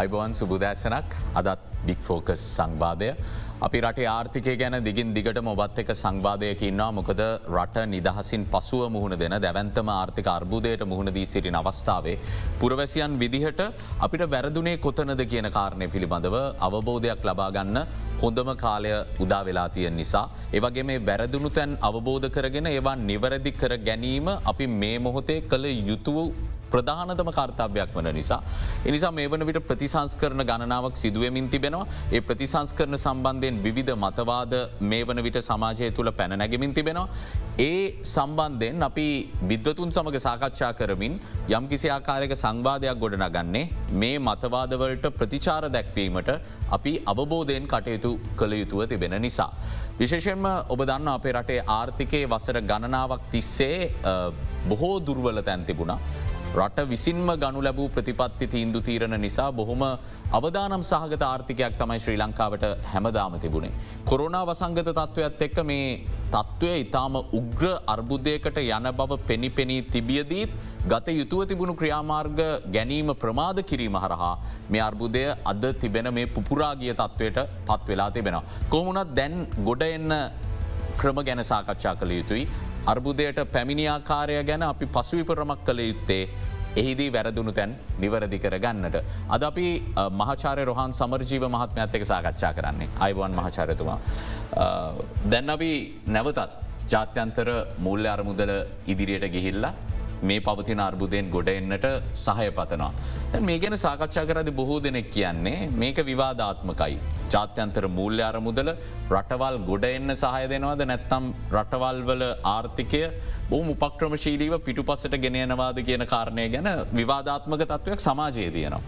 අයිබවන් සුබුදෑසනක් අදත් බික් ෆෝකස් සංවාධය. අපි රටේ ආර්ථිකය ගැන දිගින් දිගට මොබත් එක සංවාධයක ඉන්නවා මොකද රට නිදහසින් පසුව මුහුණ දෙන දැවන්තම ආර්ථික අර්බුදයට මුහුණ දී සිටින අවස්ථාවේ. පුරවැසියන් විදිහට අපිට වැරදුනේ කොතනද කියන කාරණය පිළිබඳව අවබෝධයක් ලබාගන්න හොඳම කාලය උදා වෙලා තියෙන් නිසා. ඒවගේ මේ වැරදුණු තැන් අවබෝධ කරගෙන ඒවා නිවැරදි කර ගැනීම අපි මේ මොහොතේ කළ යුතුව ප්‍රධානතම කර්තාවයක් වන නිසා. එනිසා මේ වන විට ප්‍රතිසංස් කරන ගණනාවක් සිදුවමින් තිබෙනවා ඒ ප්‍රතිසංස් කරන සම්බන්ධයෙන් විවිධ මතවාද මේ වන විට සමාජය තුළ පැන නැගෙමින් තිබෙනවා. ඒ සම්බන්ධයෙන් අපි බිද්ධතුන් සමඟ සාකච්ඡා කරමින් යම් කිසි ආකාරයක සංවාධයක් ගොඩනගන්නේ මේ මතවාදවලට ප්‍රතිචාර දැක්වීමට අපි අවබෝධයෙන් කටයුතු කළ යුතුව තිබෙන නිසා. විශේෂෙන්ම ඔබ දන්න අපේ රටේ ආර්ථිකයේ වසර ගණනාවක් තිස්සේ බොහෝ දුර්වල තැන් තිබුණා. රට විසින්ම ගනු ලැබූ ප්‍රතිපත්ති තීන්දු තීරණ නිසා බොහොම අවදානම් සහගත ආර්ථිකයක් තමයි ශ්‍රී ලංකාවට හැමදාම තිබුණේ. කොරුණා වසංගත තත්ත්වයක්ත් එක්ක මේ තත්ත්වය ඉතාම උග්‍ර අර්බුදයකට යන බව පෙනි පෙනී තිබියදීත් ගත යුතුව තිබුණු ක්‍රියාමාර්ග ගැනීම ප්‍රමාද කිරීම හරහා මේ අර්බුදය අද තිබෙන මේ පුපුරාගිය තත්ත්වයට පත් වෙලා තිබෙනවා. කොමුණත් දැන් ගොඩ එන්න ක්‍රම ගැන සාකච්ඡා කළ යුතුයි අර්බුදයට පැමිණියාකාරය ගැන අපි පසුවිපරමක් කළ යුත්තේ එහිදී වැරදුණු තැන් නිවරදි කර ගන්නට. අද අපි මහචාරය රොහන් සමර්ජීව මහත්මඇත් එක සාකච්ඡා කරන්නේ අයිවන් මහචාරතුමා. දැන් අපි නැවතත් ජාත්‍යන්තර මුල්ල අරමුදල ඉදිරියට ගිහිල්ලා මේ පවතින අර්බුදයෙන් ගොඩ එන්නට සහය පතනවා. මේ ගැන සාකච්ඡා කරද බොහෝ දෙනෙක් කියන්නේ මේක විවාධාත්මකයි. ජාත්‍යන්තර මූල්‍ය අරමුදල රටවල් ගොඩ එන්න සහය දෙනවාද නැත්තම් රටවල් වල ආර්ථිකය බොහම උපක්‍රමශීලීව පිටු පස්සට ගෙනයනවාද කියන කාරණය ගැන විවාධාත්මක තත්ත්වයක් සමාජයේ තියෙනවා.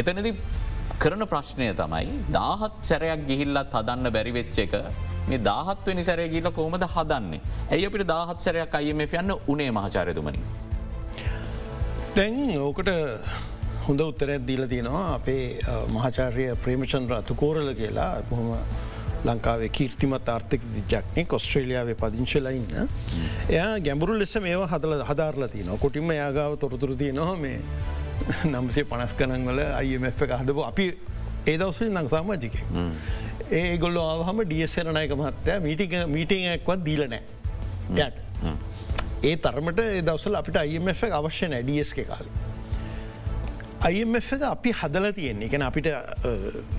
එතනදි කරන ප්‍රශ්නය තමයි දාහත් සැරයක් ගිහිල්ලත් හදන්න බැරිවෙච්ච එක මේ දාහත්වනි සැරය ගිල්ල කොහොමද හදන්නේ. ඇයි අපිට දාහත් සැරයක් අයම යන්න උනේ මහචාරතුමනි. දැන් ඕකට හොඳ උත්තරයක් දීල තියෙනවා අපේ මහාචාරය ප්‍රේමචන්ද්‍ර අතුකෝරල කියලා බොහොම ලංකාවේ කීර්තිමත් ආර්ථික දිජක්නේ කොස්ට්‍රේලියාවේ පදිංශලඉන්න. එයා ගැඹුරු ලෙස මේ හදල හදාරලා තියන කොටින්ම යාගාව තොරතුර තියනවා මේ නම්සේ පනස් කනන්වල අයිම එක හදපු අපි ඒ දවසල නං සාමාජික. ඒ ගොල්ල ආහම ඩියසරණයක මහත්තය මීටික මීටිංක්වත් දීලනෑ යට. ඒ තරමට දවසල අපිට එක අවශ්‍ය නෑ ඩියස්ක කාල. අයිF එක අපි හදල තියෙන්නේ එකන අපිට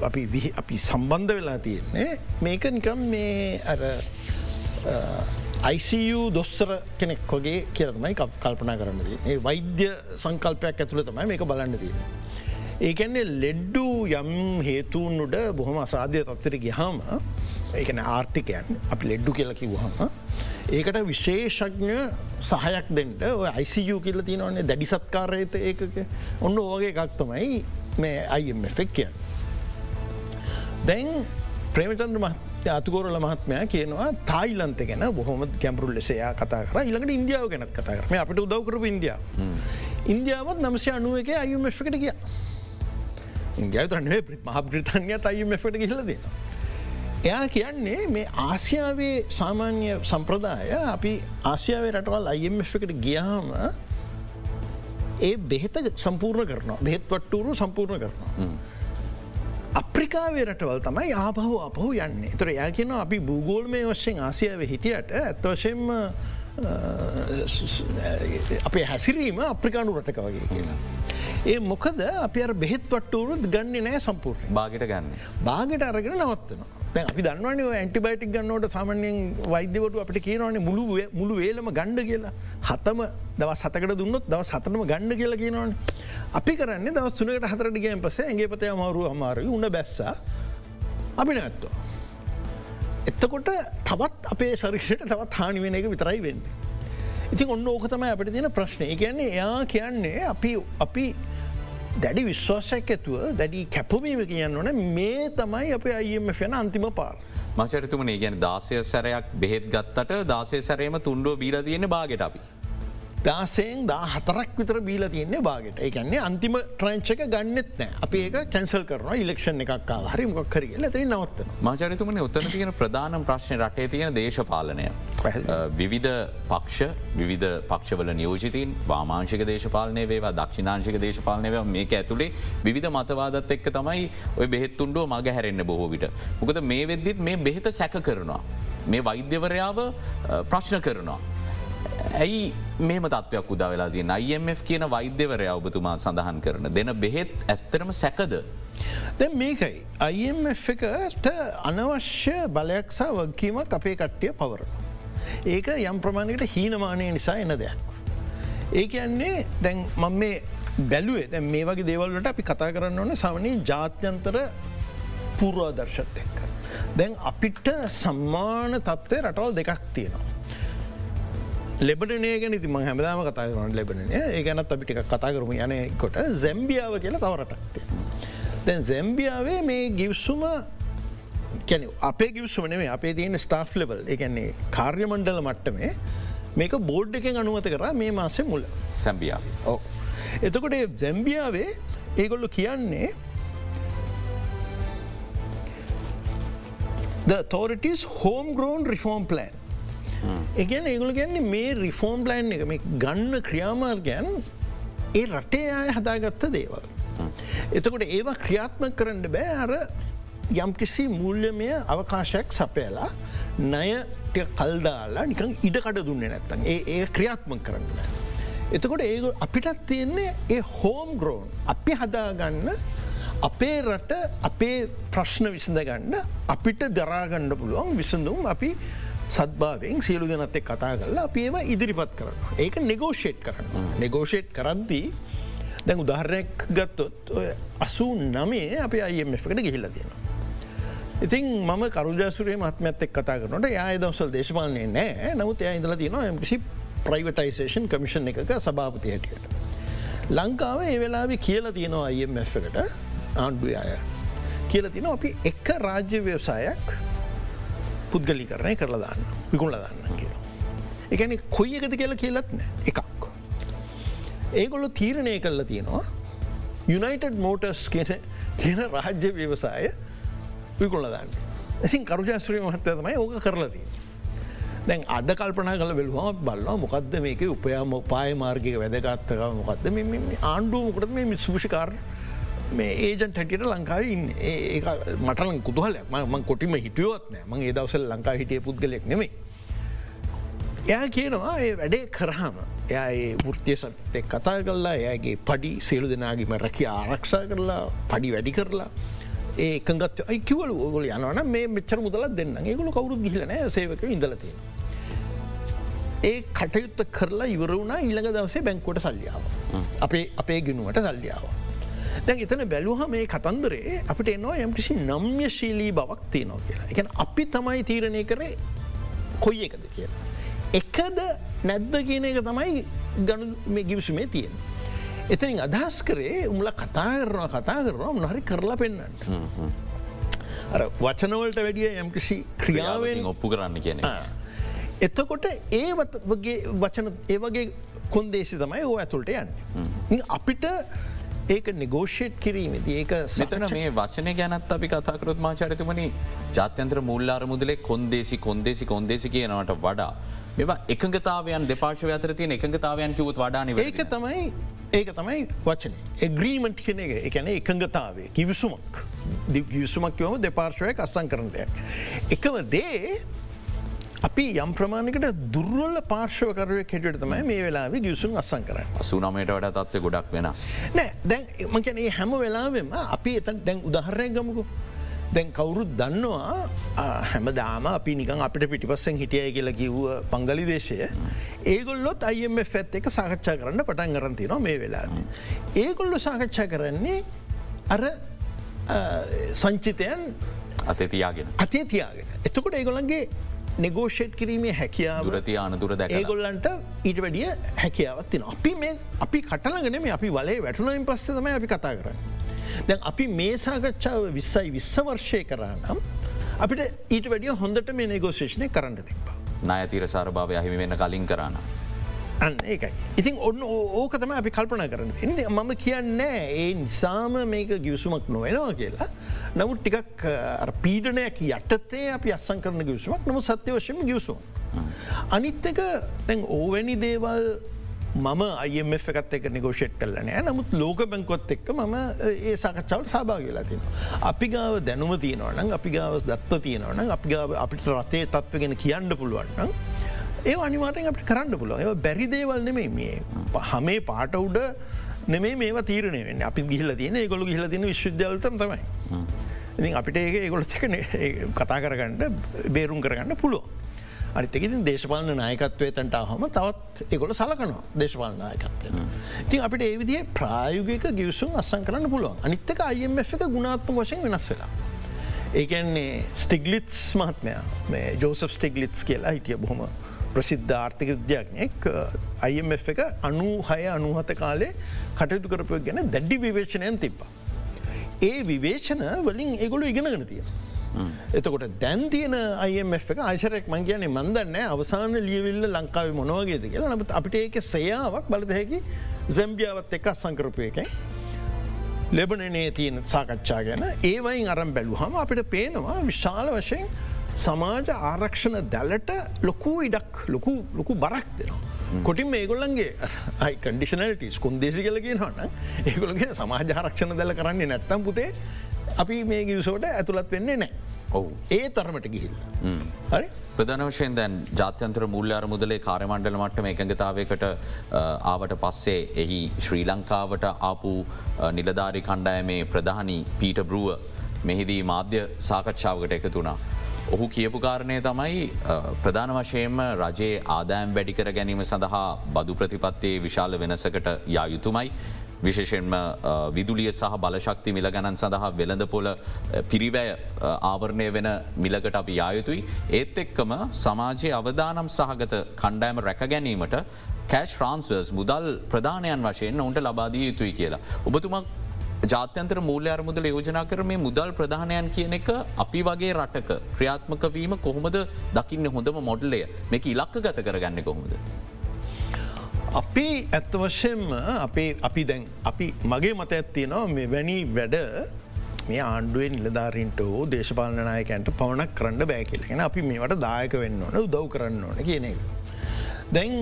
අපි අපි සම්බන්ධ වෙලා තියෙන්නේ මේක නිකම් මේ අර ICU දොස්තර කෙනෙක් වගේ කියරතමයි කල්පනා කරන්නද ඒ වෛද්‍ය සංකල්පයක් ඇතුළ තමයි මේක බලන්න තියෙන. ඒකන්නේ ලෙඩ්ඩු යම් හේතුවනුට බොහොම අසාධ්‍ය තත්වර ගහම ඒකන ආර්ථිකයන් අපි ලෙඩ්ඩු කියලකි වහම ඒකට විශේෂඥ සහයක් දෙට ICU කියල තියනවන්නේ දැඩි සත්කාරයත ඒකක ඔන්න ඕගේ එකක් තමයි මේ අයිෆෙක් කිය. දැන් ප්‍රේමචන්ද්‍ර අතුකෝරල මහත්මය කියනවා තායිලන්ත ගැන බොහොම කැම්පරුල් ලෙසයා කතා කර ඉළඟට ඉන්දියාව ගැනත් කතා කරම අපිට උදවකරපු ඉන්දියාව. ඉන්දියාවත් නමසය අනුව එක අයුමකට කිය. ඉන්දියාවතරන්නේ මහ බ්‍රතාන්ය අයුමට කියලද. එයා කියන්නේ මේ ආසියාවේ සාමාන්‍ය සම්ප්‍රදාය අපි ආසියාවේ රටවල් අයිම්කට ගියාම ඒ බෙහෙත සම්පූර්ණ කරනවා බෙහෙත් වට්ටුරු සම්පූර්ණ කරනවා. අප්‍රිකාවේ රටවල් තමයි ආපහු අපහු යන්නේ තොර යා කියන අපි භූගෝල්මය වශයෙන් ආසියාව හිටියට ඇත්වශයෙන්ම අපේ හැසිරීම අප්‍රිකානු රටක වගේ කියලා. ඒ මොකද අපි අර බෙහෙත් වට්ටුවරුත් ගන්නේ නෑ සම්පූර්ණ බාගට ගන්න. බාගට අරගෙන නවත්වනවා. දැන් අපි දන්නවන ඇන්ටිබයිටික් ගන්නවට සාමන්‍යයෙන් වෛද්‍යවට අපට කියනවන්නේ මුළු මුළු වේලම ගණ්ඩ කියලා හතම දව සතකට දුන්නොත් දව සතනම ගණ්ඩ කියලා කියනවන. අපි කරන්නේ දවස් තුනකට හතරට ගේම් පස ඇගේ පතය අමාරු අමාරු උන්න බැස්ස අපි නැත්තුව. එත්තකොට තවත් අපේ ශරිෂයට තවත් හානි වෙන එක විතරයි වෙන්න. ඉතින් ඔන්න ඕක තමයි අපට තියෙන ප්‍රශ්නය කියන්නේ එයා කියන්නේ අපි අපි දැඩි විශ්වාසයක් ඇතුව දැඩි කැපවීම කියන්න ඕන මේ තමයි අප අයිම ෆෙන අන්තිම පාර. මචරිතුමනේ ගැන දාසය සැරයක් බෙහෙත් ගත්තට දාසේ සැරේම තුන්ඩුව බීල තියෙන බාගට අපි. දාසයෙන් දා හතරක් විතර බීල තියන්නේ බාගට එකන්නේ අන්තිම ට්‍රංචක ගන්නෙත් නෑ අපි ඒක කැන්සල් කරන ඉලක්ෂණ එකක් හරි මොක් කර ඇති නවත්ත මාචරිතුමන උත්තන තියෙන ප්‍රධානම් ප්‍රශ්න රටේ තියෙන දේශපාලනය. විවිධ පක්ෂ විවිධ පක්ෂවල නියෝජිතීන් වාමාංශික දේශපාලනය වේවා දක්ෂිනාංශික දේශපාලනය මේක ඇතුළේ විධ මතවාදත් එක්ක තමයි ඔය බෙහෙත්තුන්ඩුව මග හැරෙන්න්න බොහෝවිට. මොකද මේ වෙද්දිත් මේ බෙහෙත සැක කරනවා. මේ වෛද්‍යවරයාව ප්‍රශ්න කරනවා. ඇයි මේම තත්වයක් උදා වෙලා තිය IMF කියන වෛද්‍යවරය ඔබතුමා සඳහන් කරන දෙන බෙහෙත් ඇත්තරම සැකද. දැ මේකයි IMF එකට අනවශ්‍ය බලයක් සහ වගකීමක් අපේ කට්ටිය පවර. ඒක යම් ප්‍රමාණයට හීනමානය නිසා එන දෙයක්. ඒක යන්නේ දැන් මං මේ බැලුවේ දැ මේ වගේ දේවල්ලට අපි කතා කරන්න ඕන සමනී ජාත්‍යන්තර පුරවාදර්ශත් එක්ක. දැන් අපිට සම්මාන තත්ත්වය රටවල් දෙකක් තියෙනවා. ලෙබනය ගැන ති ම හැමදාම කතා කරන ලැබන ඒ ගැනත් අපිටි කතා කරම යනකොට ဇ ැම්බියාව කියලා තවරටක්තිය. දැන් ဇ ැම්බියාවේ මේ ගිව්සුම කැන අපේ ගිවසුමනේ අපේ තියෙන ස්ටාෆ් ලෙබල් එකන්නේ කාර්යමණ්ඩල මට්ටමේ මේක බෝඩ් එකෙන් අනුවත කර මේ මාසේ මුල. සැම්බියා. ඕ එතකොට ජැම්බියාවේ ඒගොල්ලු කියන්නේ The authorities homegrown reform plan එකගැන ඒගොල ගැන්නේ මේ රිෆෝර්ම් ප්ලයින් එක මේ ගන්න ක්‍රියාමාර්ගයන් ඒ රටේ අය හදාගත්ත දේවල්. එතකොට ඒවා ක්‍රියාත්ම කරන්න බෑ අර යම්කිසි මුල්්‍යමය අවකාශයක් සපයලා නයට කල්දාලා නිකං ඉඩකඩ දුන්න නැත්තන් ඒ ඒ ක්‍රියාත්ම කරන්න. එතකොට ඒ අපිටත් තියෙන්නේ ඒ හෝම් ග්‍රෝන් අපි හදාගන්න අපේ රට අපේ ප්‍රශ්න විසඳගන්න අපිට දරාගණ්ඩ පුළුවන් විසඳුම් අපි සත්භාවෙන් සියලු දෙනත් එක් කතා කරලා අප ඒවා ඉදිරිපත් කරන්න. ඒක නෙගෝෂේට් කරන්න. නෙගෝෂේට් කරද්දී දැන් උදාහරණයක් ගත්තොත් අසූ නමේ අප අයම එකට ගිහිල්ල තියෙනවා. ඉතින් මම කරුජාසුරේ මත්මඇත් එක් කතා කරනට යා දවසල් දේශපාලනය නෑ නමුත් එය ඉඳල තියෙනවා එමකිසි ප්‍රයිවටයිසේෂන් කමිෂන් එකක සභාපති හැටියට. ලංකාව ඒ වෙලාවෙ කියලා තියෙනවා අයම් එකට ආණ්ඩු අය කියල තින අපි එක රාජ්‍ය ව්‍යවසායක් පුද්ගලි කරණය කරලා දාන්න විකුණල දාන්න කියලා. එකන කොයි එකද කියලා කියලත් නෑ එකක්. ඒගොල්ලො තීරණය කරලා තියෙනවා යුනයිටඩ් මෝටර්ස් කියන කියන රාජ්‍ය ව්‍යවසාය විකුණල දාන්න. ඉසින් කරුජාස්ත්‍රී මහත්තය තමයි ඕක කරලදී. දැන් අද කල්පන කල බෙලවා බල්ලා මොකක්ද මේක උපයාම පාය මාර්ගක වැදගත්තක මොකක්ද ආණ්ඩුව මොකටද මේ මිස්සුෂිකාර මේ ඒජන් හැටියට ලංකාව ඉන්න ඒ මටලන් කුතුහලයක් මං කොටිම හිටියුවත් නෑ මං ඒ දවසල් ලංකා හිටිය පුද්ගලෙක් නෙමේ. එයා කියනවා ඒ වැඩේ කරහම එයා ඒ වෘතිය සතෙක් කතා කරලා එයාගේ පඩි සේලු දෙනාගේම රැකි ආරක්ෂා කරලා පඩි වැඩි කරලා ඒ එකගත් අයිකිවල ගොල යනවන මේ මෙච්චර මුදලත් දෙන්න ඒගොල කවුරුත් ගිලනෑ සේවක ඉඳලතිය. ඒ කටයුත්ත කරලා ඉවර වුණා ඊළඟ දවසේ බැංකුවට සල්ලියාව. අපේ අපේ ගිනුවට සල්ලියාව. දැන් එතන බැලුහ මේ කතන්දරේ අපිට එනවා යම්කිසි නම්්‍ය ශීලී බවක් තියනවා කියලා. එක අපි තමයි තීරණය කරේ කොයි එකද කියලා. එකද නැද්ද කියන එක තමයි ගණු මේ ගිවිසුමේ තියෙන. එතනින් අදහස් කරේ උම්ල කතා කරනවා කතා කරනවා නහරි කරලා පෙන්න්නට. වචනවලට වැඩිය යම්කිසි ක්‍රියාවෙන් ඔප්පු කරන්න කියන. එතකොට ඒ වගේ වචන ඒවගේ කොන්දේසි තමයි ඕ ඇතුළට යන්න. අපිට ඒක නිගෝෂේට් කිරීමති ඒක සිතන මේ වචනය ගැනත් අපි කතාකරොත් මාචරිතමනි ජාත්‍යන්ත්‍ර මුල්ලාර මුදලේ කොන්දේසි කොන්දේසි කොන්දේසි කියනවට වඩා මෙවා එකගතාවයන් දෙපාශව අතර තියෙන එකගතාවයන් කිවත් වඩාන ඒක තමයි ඒක තමයි වචන. එග්‍රීමට් කියන එක. එකන එකඟතාවේ කිවිසුමක්. දිවිසුමක් යොම දෙපාර්ශවයක් අස්සං කරන දෙයක්. එකම දේ අපි යම් ප්‍රමාණකට දුර්වල පාර්ශවකරය කෙටට තමයි මේ වෙලා ගියසුන් අස්සන් කර සුනමයට වඩ තත්ව ගොඩක් වෙන නෑ දැන් මකැනේ හැම වෙලාවෙම අපි එතන් දැන් උදහරය ගමකු. දැන් කවුරුත් දන්නවා හැමදාම අපි නිකන් අපිට පිටිපස්සෙන් හිටියය කියලා කිව්ව පංගලි දේශය. ඒගොල්ලොත් අයම ඇත් එක සාකච්ඡා කරන්න පටන් ගරන්තිනවා මේ වෙලා. ඒගොල්ලො සාකච්ඡා කරන්නේ අර සංචිතයන් අතතියාගෙන අතේ තියාගෙන. එතකොට ඒගොලන්ගේ නෙගෝෂේට් කිරීමේ හැකියාව දුරති ආනතුර දැ ඒගොල්ලන්ට ඊට වැඩිය හැකියාවත්තින අපි මේ අපි කටලගෙන මේ අපි වලේ වැටුණයින් පස්ස තමයි අපි කතා කරන්න. දැන් අපි මේ සාකච්ඡාව විස්සයි විස්ස වර්ෂය කරනම් අපිට ඊට වැඩිය හොඳට මේ නෙගෝෂේෂණය කරන්න තිබා. නායතීර සාරභාවය අහිමි වෙන්න කලින් කරන්න. අන්න ඒකයි. ඉතින් ඔන්න ඕක තම අපි කල්පන කරන්න එ මම කියන්නේ ඒ නිසාම මේක ගිවසුමක් නොවෙනවා කියලා. නමුත් ටිකක් පීඩනයක් යටතේ අපි අස්සං කරන ගිවසුමක් නමු සත්‍ය වශයෙන් ගිවසුම්. අනිත් එක දැන් ඕවැනි දේවල් මම අයF එකත් එක නිගෝෂෙට් කලනෑ නමුත් ලෝක බැංකොත් එක්ක මම ඒ සකච්ඡාවට සභාගලා තින. අපි ගාව දැනුම තියෙනවනම් අපි ගාව දත්ත තියෙනවනම් අපි ගාව අපිට රතේ තත්ව ගෙන කියන්න පුළුවන්නම් ඒ අනිවාටෙන් අපට කරන්න පුළුව ඒ බැරි දේවල් නෙමේ මේ හමේ පාට උඩ නෙමේ මේ තීරණය වෙන්න අපි ගිහිල තියෙන ගොලු ගහිල තින විශ්වද්‍යාලතම තමයි. ඉතින් අපිට ඒක ඒගොලත් කතා කරගන්න බේරුම් කරගන්න පුළුව. අරිතකිතින් දේශපාලන නායකත්වය තැන්ට හම තවත් එකොල සලකනවා දේශපාල නායකත්වය. ඉතින් අපිට ඒවිදිේ ප්‍රායුගක ගිවසුම් අස්සන් කරන්න පුළුවන් අනිත්තක අයිF එක ගුණාත්ම වශයෙන් වෙනස් වෙලා. ඒකන්නේ ස්ටිගලිත්ස් මහත්මය මේ ජෝසප් ස්ටිගලිත්ස් කියලා හිටිය බොහොම ප්‍රසිද්ධ ආර්ථික විද්‍යාඥයෙක් අයිF එක අනු හය අනුහත කාලේ කටයුතු කරපය ගැන දැඩ්ඩි විවේචනයන් තිබ්බා. ඒ විවේචන වලින් ඒගොලු ඉගෙනගෙන තියෙන. එතකොට දැන් තියෙන අයිF එක අයිසරෙක් මං කියන්නේ මන්දන්න අවසාන ලියවිල්ල ලංකාව මොනවගේද කියලා නමුත් අපිට ඒක සයාවක් බලදහැකි සැම්බියාවත් එක සංකරපය එකයි. ලෙබනනේ තියෙන සාකච්ඡා ගැන ඒවයින් අරම් බැලු හම අපිට පේනවා විශාල වශයෙන් සමාජ ආරක්ෂණ දැලට ලොකු ඉඩක් ලොකු ලොකු බරක් දෙනවා. කොටින් මේගොල්ලන්ගේ අයි කඩිෂනලටස් කොන්දේසි කලගේ හන්න ඒගොලගේ සමාජාරක්ෂණ දැල කරන්නේ නැත්තම් පුතේ අපි මේ ගිවසෝට ඇතුළත් වෙන්නේ නෑ ඔවු. ඒ තරමට ගිහිල් හරි? ප්‍රධන වශයෙන් දැන් ජාත්‍යන්තර මුල්්‍යාර මුදලේ කාරමණ්ඩල මට්ටම එකඟතාවකට ආවට පස්සේ එහි ශ්‍රී ලංකාවට ආපු නිලධාරි කණ්ඩායමේ ප්‍රධානී පීට බරුව මෙහිදී මාධ්‍ය සාකච්ඡාවකට එකතුනා. ඔහු කියපු කාරණය තමයි ප්‍රධාන වශයෙන්ම රජයේ ආදායම් වැඩිකර ගැනීම සඳහා බදු ප්‍රතිපත්තියේ විශාල වෙනසකට යා යුතුමයි. විශේෂෙන්ම විදුලිය සහ බලශක්ති මිල ගණන් සඳහා වෙළඳ පොල පිරිවැය ආවරණය වෙන මිලකට අපි යායුතුයි. ඒත් එක්කම සමාජයේ අවදානම් සහගත කණ්ඩෑම රැක ගැනීමට කෑශ් ෆ්‍රන්සර්ස් මුදල් ප්‍රධානයන් වශයෙන් ඔවුන්ට ලබාදී යුතුයි කියලා. ඔබතුමක් ජාත්‍යන්තර මූල්‍ය අරමුදල යෝජනා කර මේ මුදල් ප්‍රධානයන් කියන එක අපි වගේ රටක ක්‍රියාත්මක වීම කොහොමද දකින්න හොඳම මොඩලය මේක ඉලක්ක ගත කරගන්න කොහොමද. අපි ඇත්ත වශයෙන්ම අපේ අපි දැන් අපි මගේ මත ඇත්තිනවා මේ වැනි වැඩ මේ ආණ්ඩුවේ නිලධාරීන්ට හෝ දේශපාලනායකන්ට පවනක් කරන්න බෑ කියලගෙන අපි මේවට දායක වෙන්න ඕන උදව් කරන්න ඕන කියන එක. දැන්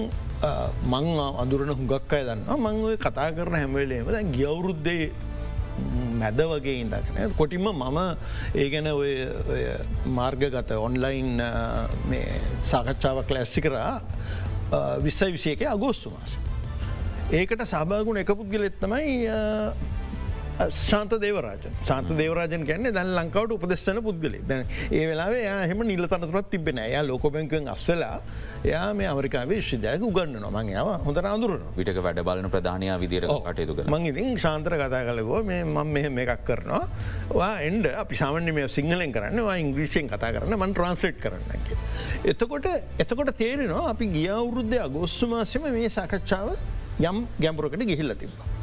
මං අඳුරන හුඟක් අය දන්න මං කතා කරන හැමවලේම දැන් ගියවුරුද්දේ මැද වගේ ඉදක්න කොටිම මම ඒ ගැන ඔය මාර්ගගත ඔන්ලයින් සාකච්ඡාවක් ලැස්සි කරා විස්සයි විසියක අගෝස්සු මාස. ඒකට සභාගුණ එක පුද්ගලෙත්තමයි ශාන්ත දේවරාජ සාන්ත දේවරාජන ගැන්නේ දැන් ලංකාවට උපදෙස්සන පුද්ගලේ දැන් ඒ වෙලාේ හෙම නිල තනතුරත් තිබෙන යා ලෝකබැංකුවෙන් අස්වෙලා යා මේ අමරිකාවේ ශිදයක උගන්න නොමං යාව හොඳ අඳුරන විට වැඩ බලන ප්‍රධානය විදිර කටයුතු මං ඉතින් ශාන්තර කතා කලගෝ මේ මං මෙහෙම එකක් කරනවා. එන්ඩ අපි සාමන්‍ය මේ සිංහලෙන් කරන්න ඉංග්‍රීෂයෙන් කතා කරන්න මන් ට්‍රන්ස්ලේට් කරන්න එතකොට එතකොට තේරෙනවා අපි ගිය අවුරුද්ධ අගොස්සු මාසම මේ සාකච්ඡාව යම් ගැඹුරකට ගිහිල්ල තිබවා.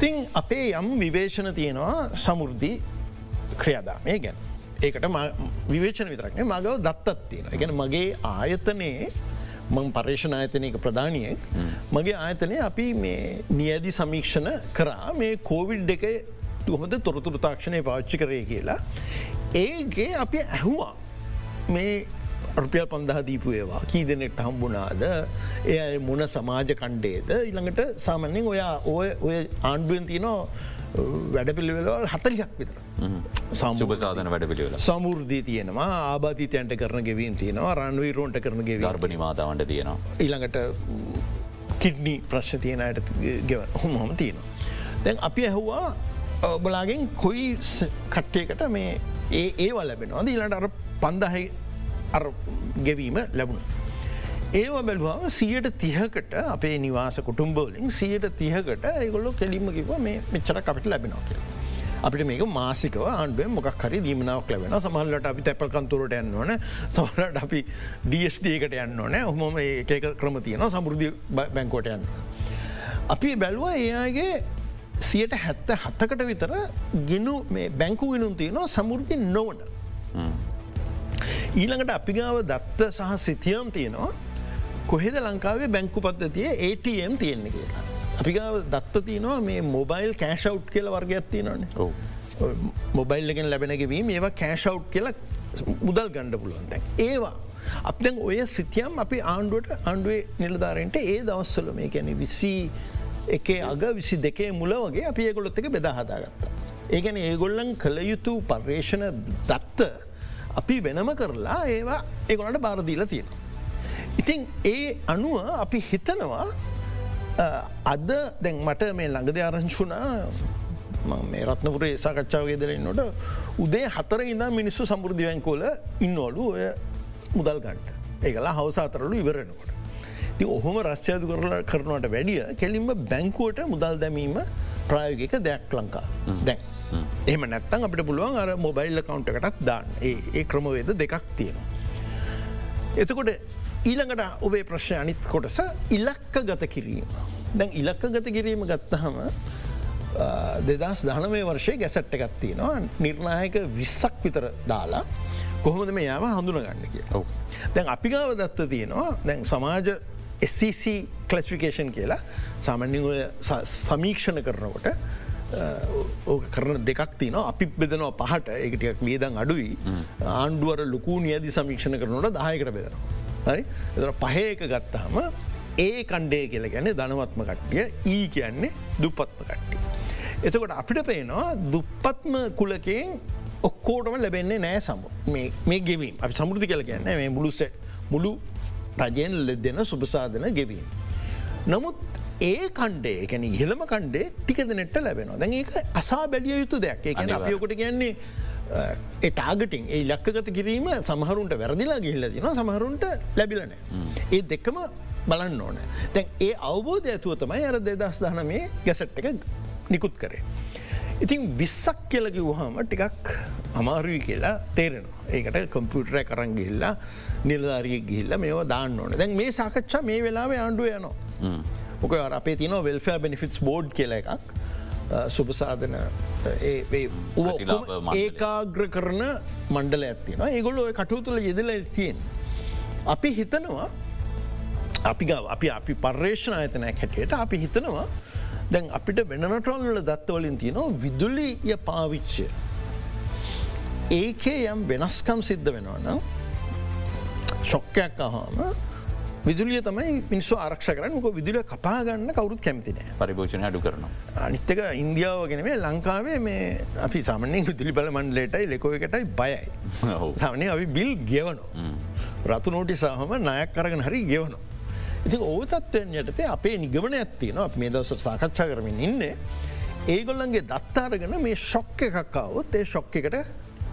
තිං අපේ යම් විවේශන තියෙනවා සමුෘද්ධි ක්‍රියාදාමය ගැන. ඒකට විවේචන විතරක්න මගව දත්තත් තියෙන. එකන මගේ ආයතනයේ මං පර්ේෂණ ආයතනයක ප්‍රධානිය මගේ ආයතනය අපි මේ නියදි සමීක්ෂණ කරා මේ කෝවිඩ් එක හොඳ තොරතුරු තාක්ෂණය පාච්චි කරය කියලා. ඒගේ අපි ඇහුවා මේ රුපියල් පන්දහ දීපු ඒවා. කී දෙනෙට හම්බුනාද එය මොන සමාජ කණ්ඩේද? ඉළඟට සාමන්‍යෙන් ඔයා ඔය ඔය ආණ්ඩුවෙන් තියනවා වැඩපිළිවෙලවල් හතලියක් විතර. සම්පසාධන වැඩපිළිවෙල. සමුෘදී තියෙනවා. ආබාධීතයන්ට කරන ගෙවීන් තියෙනවා. රන්වීරෝන්ට කරන ගෙව ගර්භනි මාතාවන්ට තියෙනවා. ඊළඟට කිඩ්නි ප්‍රශ්න තියෙනයට ගෙව හොම හොම තියෙනවා. දැන් අපි ඇහුවා ඔබලාගෙන් කොයි කට්ටයකට මේ ඒ ඒවල් ලැබෙනවා ඊලට අර පන්දහයි ගෙවීම ලැබුණ. ඒව බැලවාම සියට තිහකට අපේ නිවාස කුටුම්බෝලින් සියට තිහකට ඒගොල්ලො කෙලින්ම කිව මේ මෙච්චර අපිට ලැබෙනවා කියලා. අපිට මේක මාසිකව ආන්ඩුව මොක් හරි දීමනාවක් ලැබෙන සමහල්ලට අපි තැපල් කන්තුරට යන්න ඕන සමලට අපි ඩස්ඩකට යන්න ඕන හොම ඒක ක්‍රම තියන සමුෘධ බැංකෝට යන්න. අපි බැලවා ඒයාගේ සියට හැත්ත හත්තකට විතර ගෙනු මේ බැංකු වෙනුම් තියනවා සමුෘධි නොවන. ඊළඟට අපිගාව දත්ත සහ සිතියම් තියෙනවා කොහෙද ලංකාවේ බැංකු පද්ධතිය ATM තියෙන්නේ කියලා. අපිගාව දත්ත තියනවා මේ මොබයිල් කෑෂව් කියල වර්ගයක් තියෙනවානේ මොබයිල්ලගෙන් ලැබෙනගවීම ඒවා කෑෂව් කියලා මුදල් ගණ්ඩ පුළුවන්ද. ඒවා අපදැන් ඔය සිතියම් අපි ආණ්ඩුවට ආණ්ඩුවේ නිලධාරෙන්ට ඒ දවස්සල මේ ගැන විසි එකේ අග විසි දෙකේ මුල වගේ අපි ඒගොලොත් එක බෙදාහදාගත්තා. ඒගැන ඒගොල්ලන් කළ යුතු පර්යේෂණ දත්ත අපි වෙනම කරලා ඒවා ඒගොලට බාරදීල තියෙන. ඉතින් ඒ අනුව අපි හිතනවා අද දැන් මට මේ ළඟද ආරංචුනා මේ රත්නපුරේ සාකච්ඡාවගේ දරන්නට උදේ හතර ඉඳා මිනිස්සු සම්පෘධිවැන්කෝල ඉන්නවලු ඔය මුදල් ගන්ට ඒකලා හවස අතරලු ඉවරෙනකොට. ති ඔහොම රශ්චාතු කරලා කරනවට වැඩිය කෙලින්ම බැංකුවට මුදල් දැමීම ප්‍රායෝගික දෙයක් ලංකා දැන්. එහම නැත්තන් අපිට පුළුවන් අර මොබයිල් කවන්ට එකටත් දාන්න ඒ ක්‍රමවේද දෙකක් තියෙනවා. එතකොට ඊළඟට ඔබේ ප්‍රශ්ය අනිත් කොටස ඉලක්ක ගත කිරීම. දැන් ඉලක්ක ගත කිරීම ගත්තහම දෙදස් දහනමේ වර්ෂය ගැසට්ට එකත්තිනවා නිර්ණයක විස්සක් විතර දාලා කොහොමද මේ යාව හඳුනගන්න කිය. දැන් අපි ගාව දත්ත තියෙනවා දැන් සමාජ SCC කලස්ෆිකේෂන් කියලා සාමන්‍ය ඔය සමීක්ෂණ කරනකොට ඕක කරන දෙකක් තින අපි බෙදනවා පහට එකටියක් වියදන් අඩුයි ආණ්ඩුවර ලොකු නියදි සමීක්ෂණ කරනට දායකට බෙදෙනවා. හරි එතර පහයක ගත්තාම ඒ කණ්ඩේ කියල ගැන ධනවත්ම කට්ටිය ඊ කියන්නේ දුපත්ම කට්ටිය. එතකොට අපිට පේනවා දුප්පත්ම කුලකෙන් ඔක්කෝටම ලැබෙන්නේ නෑ සම මේ ගෙවීම අපි සමුෘති කල කියන්න මේ මුළුස මුළු රජයෙන් ලෙ දෙන සුපසාධන ගෙවීම. නමුත් ඒ කණ්ඩේ එකැන ඉහළම කණ්ඩේ ටික දෙනෙට ලැබෙනවා දැන් ඒක අසා බැලිය යුතු දෙයක් ඒකැන අපියකොට කියන්නේ ටාගටින් ඒ ලක්කගත කිරීම සමහරුන්ට වැරදිලා ගිල්ල තින සමහරුන්ට ලැබිලන. ඒ දෙක්කම බලන්න ඕන. තැන් ඒ අවබෝධ ඇතුව තමයි අර දෙදස් දහනමේ ගැසට් එක නිකුත් කරේ. ඉතින් විස්සක් කියලකි වහම ටිකක් අමාරුයි කියලා තේරෙනවා. ඒකට කම්පියුටරය කරන් ගිල්ලා නිලධාරිය ගිල්ල මේවා දාන්න ඕන දැන් මේ සාකච්ඡා මේ වෙලාව ආණ්ඩුව යනවා. මොක අපේ තින වෙල්ෆෑ බෙනිෆිටස් බෝඩ් කියල එකක් සුපසාධන ඒකාග්‍ර කරන මණ්ඩල ඇත්තින ඒගොල්ල ඔය කටයුතුල යෙදල තියෙන්. අපි හිතනවා අපි අපි අපි පර්යේෂණ අයතනයක් හැටියට අපි හිතනවා දැන් අපිට වෙනටොල්ල දත්තවලින් තියෙනවා විදුලිය පාවිච්චය. ඒකේ යම් වෙනස්කම් සිද්ධ වෙනවනම් ශොක්කයක් අහාම විදුලිය තමයි මිනිස්සු ආරක්ෂ කරන මොක විදුලිය කපාගන්න කවරුත් කැමතින පරිභෝෂණ අඩු කරනවා. අනිත්තක ඉන්දියාව ගෙනවේ ලංකාවේ මේ අපි සාමනෙන් විදුලි බල මන්ලේටයි ලෙකෝකටයි බයයි. සමනේ අපි බිල් ගෙවනවා. රතු නෝටි සහම නයක් කරගෙන හරි ගෙවනවා. ඉති ඕතත්වයෙන් යටතේ අපේ නිගමන ඇත්තින අප මේ දවස සාකච්ඡා කරමින් ඉන්න ඒගොල්ලන්ගේ දත්තාරගෙන මේ ශොක්ක එකක්කාවත් ඒ ශොක්ක එකට